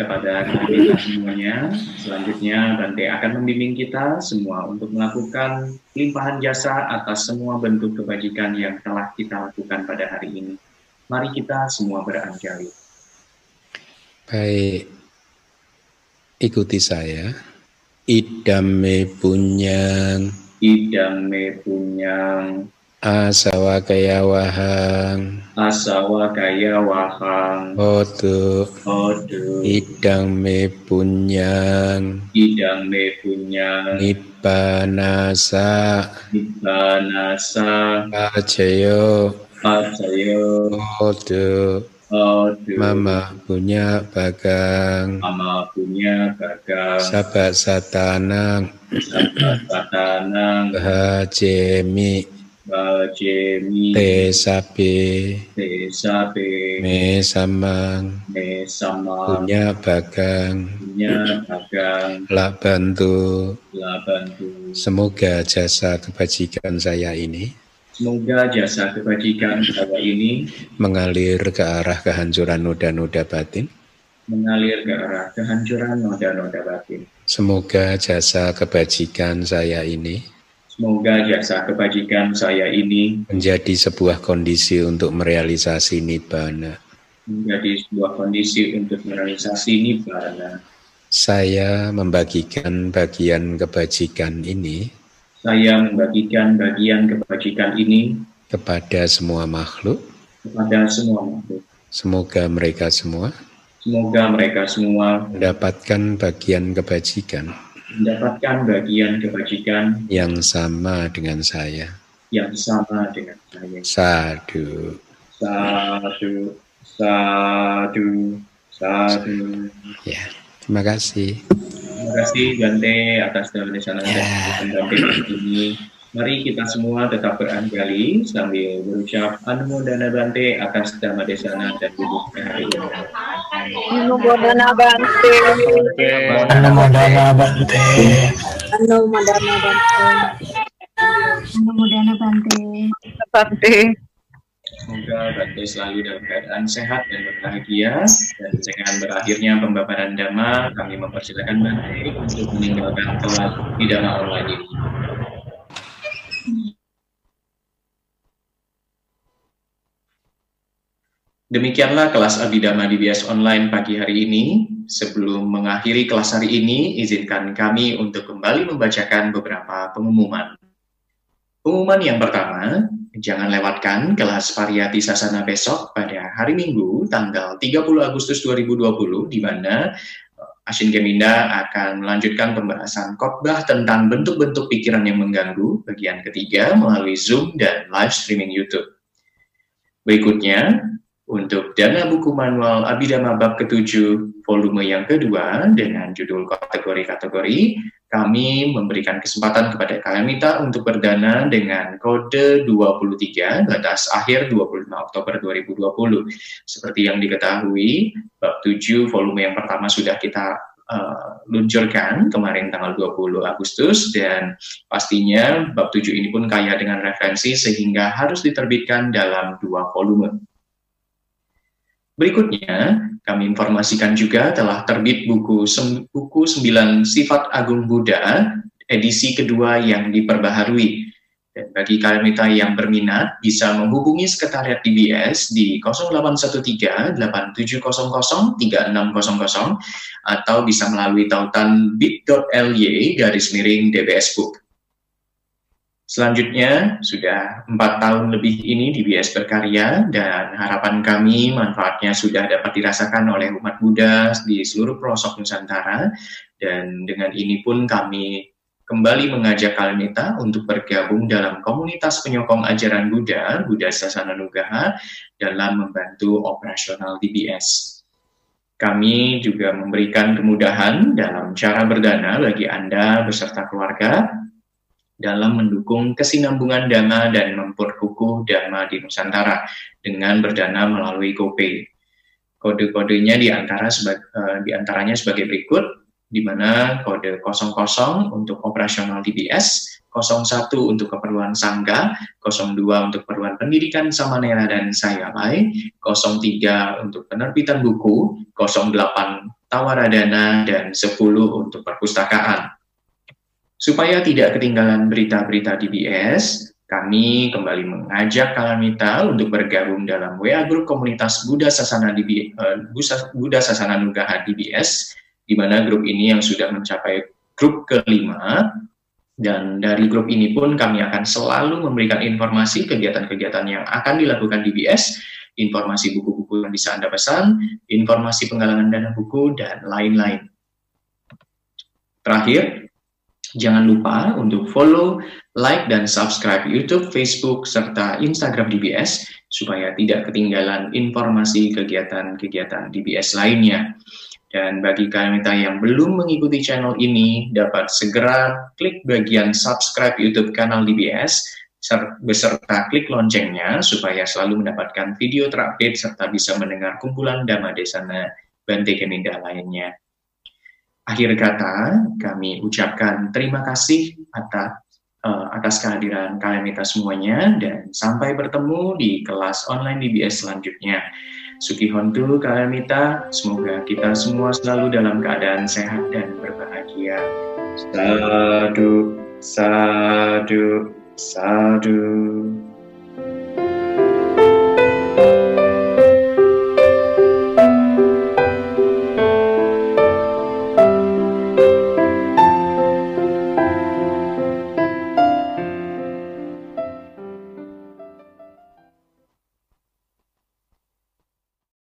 kepada kita semuanya. Selanjutnya Bante akan membimbing kita semua untuk melakukan limpahan jasa atas semua bentuk kebajikan yang telah kita lakukan pada hari ini. Mari kita semua beranjali. Baik, ikuti saya. Idame punyang. Idame punyang Asawa kaya wahang. Asawa kaya wahang. Odu Odu Idang me punyang. Idang me punyang. Nibbanasa. Nibbanasa. Pacayo Pacayo Odu Odu Mama punya bagang. Mama punya bagang. Sabat satanang. Sabat satanang. Bahajemi Bajemi. Te sape Te sape Me samang Me sama Punya bagang. Punya bagang. La bantu. La bantu. Semoga jasa kebajikan saya ini Semoga jasa kebajikan saya ini mengalir ke arah kehancuran noda-noda batin. Mengalir ke arah kehancuran noda-noda batin. Semoga jasa kebajikan saya ini Semoga jasa kebajikan saya ini menjadi sebuah kondisi untuk merealisasi nibbana. Menjadi sebuah kondisi untuk merealisasi nibbana. Saya membagikan bagian kebajikan ini. Saya membagikan bagian kebajikan ini kepada semua makhluk. Kepada semua makhluk. Semoga mereka semua. Semoga mereka semua mendapatkan bagian kebajikan mendapatkan bagian kebajikan yang sama dengan saya. Yang sama dengan saya. Sadu. Sadu. Sadu. Sadu. Ya, terima kasih. Terima kasih Gante atas sana ya. dan ini. Mari kita semua tetap beranjali sambil berucap Anumodana Bante atas Dhamma Desana dan duduknya hari ini. Anumodana Bante. Anumodana Bante. Anumodana Bante. Anumodana Bante. Bante. Semoga Bante selalu dalam keadaan sehat dan berbahagia. Dan dengan berakhirnya pembabaran Dhamma, kami mempersilakan Bante untuk meninggalkan kelas di Dhamma online ini. Demikianlah kelas Abidama DBS online pagi hari ini. Sebelum mengakhiri kelas hari ini, izinkan kami untuk kembali membacakan beberapa pengumuman. Pengumuman yang pertama, jangan lewatkan kelas Variati Sasana besok pada hari Minggu, tanggal 30 Agustus 2020, di mana Asin Geminda akan melanjutkan pembahasan khotbah tentang bentuk-bentuk pikiran yang mengganggu, bagian ketiga melalui Zoom dan live streaming YouTube. Berikutnya, untuk dana buku manual Abidama bab ketujuh volume yang kedua dengan judul kategori-kategori, kami memberikan kesempatan kepada kalian minta untuk berdana dengan kode 23 batas akhir 25 Oktober 2020. Seperti yang diketahui, bab 7 volume yang pertama sudah kita uh, luncurkan kemarin tanggal 20 Agustus dan pastinya bab 7 ini pun kaya dengan referensi sehingga harus diterbitkan dalam dua volume. Berikutnya, kami informasikan juga telah terbit buku buku 9 Sifat Agung Buddha edisi kedua yang diperbaharui. Dan bagi kalian yang berminat bisa menghubungi sekretariat DBS di 0813 8700 3600 atau bisa melalui tautan bit.ly garis miring DBS Book. Selanjutnya, sudah empat tahun lebih ini di BS berkarya dan harapan kami manfaatnya sudah dapat dirasakan oleh umat Buddha di seluruh pelosok Nusantara dan dengan ini pun kami kembali mengajak Kalmita untuk bergabung dalam komunitas penyokong ajaran Buddha, Buddha Sasana Nugaha, dalam membantu operasional DBS. Kami juga memberikan kemudahan dalam cara berdana bagi Anda beserta keluarga dalam mendukung kesinambungan dana dan memperkukuh dana di Nusantara dengan berdana melalui GoPay. Kode-kodenya di antara sebagai, uh, di antaranya sebagai berikut, di mana kode 00 untuk operasional DBS, 01 untuk keperluan sangga, 02 untuk keperluan pendidikan Samanera dan Sayalai, 03 untuk penerbitan buku, 08 tawaradana, dan 10 untuk perpustakaan. Supaya tidak ketinggalan berita-berita DBS, kami kembali mengajak Kalamita untuk bergabung dalam WA Group Komunitas Buddha Sasana, DB, eh, Buddha Sasana Nugaha DBS, di mana grup ini yang sudah mencapai grup kelima, dan dari grup ini pun kami akan selalu memberikan informasi kegiatan-kegiatan yang akan dilakukan DBS, informasi buku-buku yang bisa Anda pesan, informasi penggalangan dana buku, dan lain-lain. Terakhir, Jangan lupa untuk follow, like, dan subscribe YouTube, Facebook, serta Instagram DBS supaya tidak ketinggalan informasi kegiatan-kegiatan DBS lainnya. Dan bagi kalian yang belum mengikuti channel ini, dapat segera klik bagian subscribe YouTube kanal DBS beserta klik loncengnya supaya selalu mendapatkan video terupdate serta bisa mendengar kumpulan Dhamma Desana Bante Keminda lainnya. Akhir kata, kami ucapkan terima kasih atas uh, atas kehadiran kalian kita semuanya dan sampai bertemu di kelas online DBS selanjutnya. Suki Hontu kalian minta, semoga kita semua selalu dalam keadaan sehat dan berbahagia. Sadu, sadu, sadu.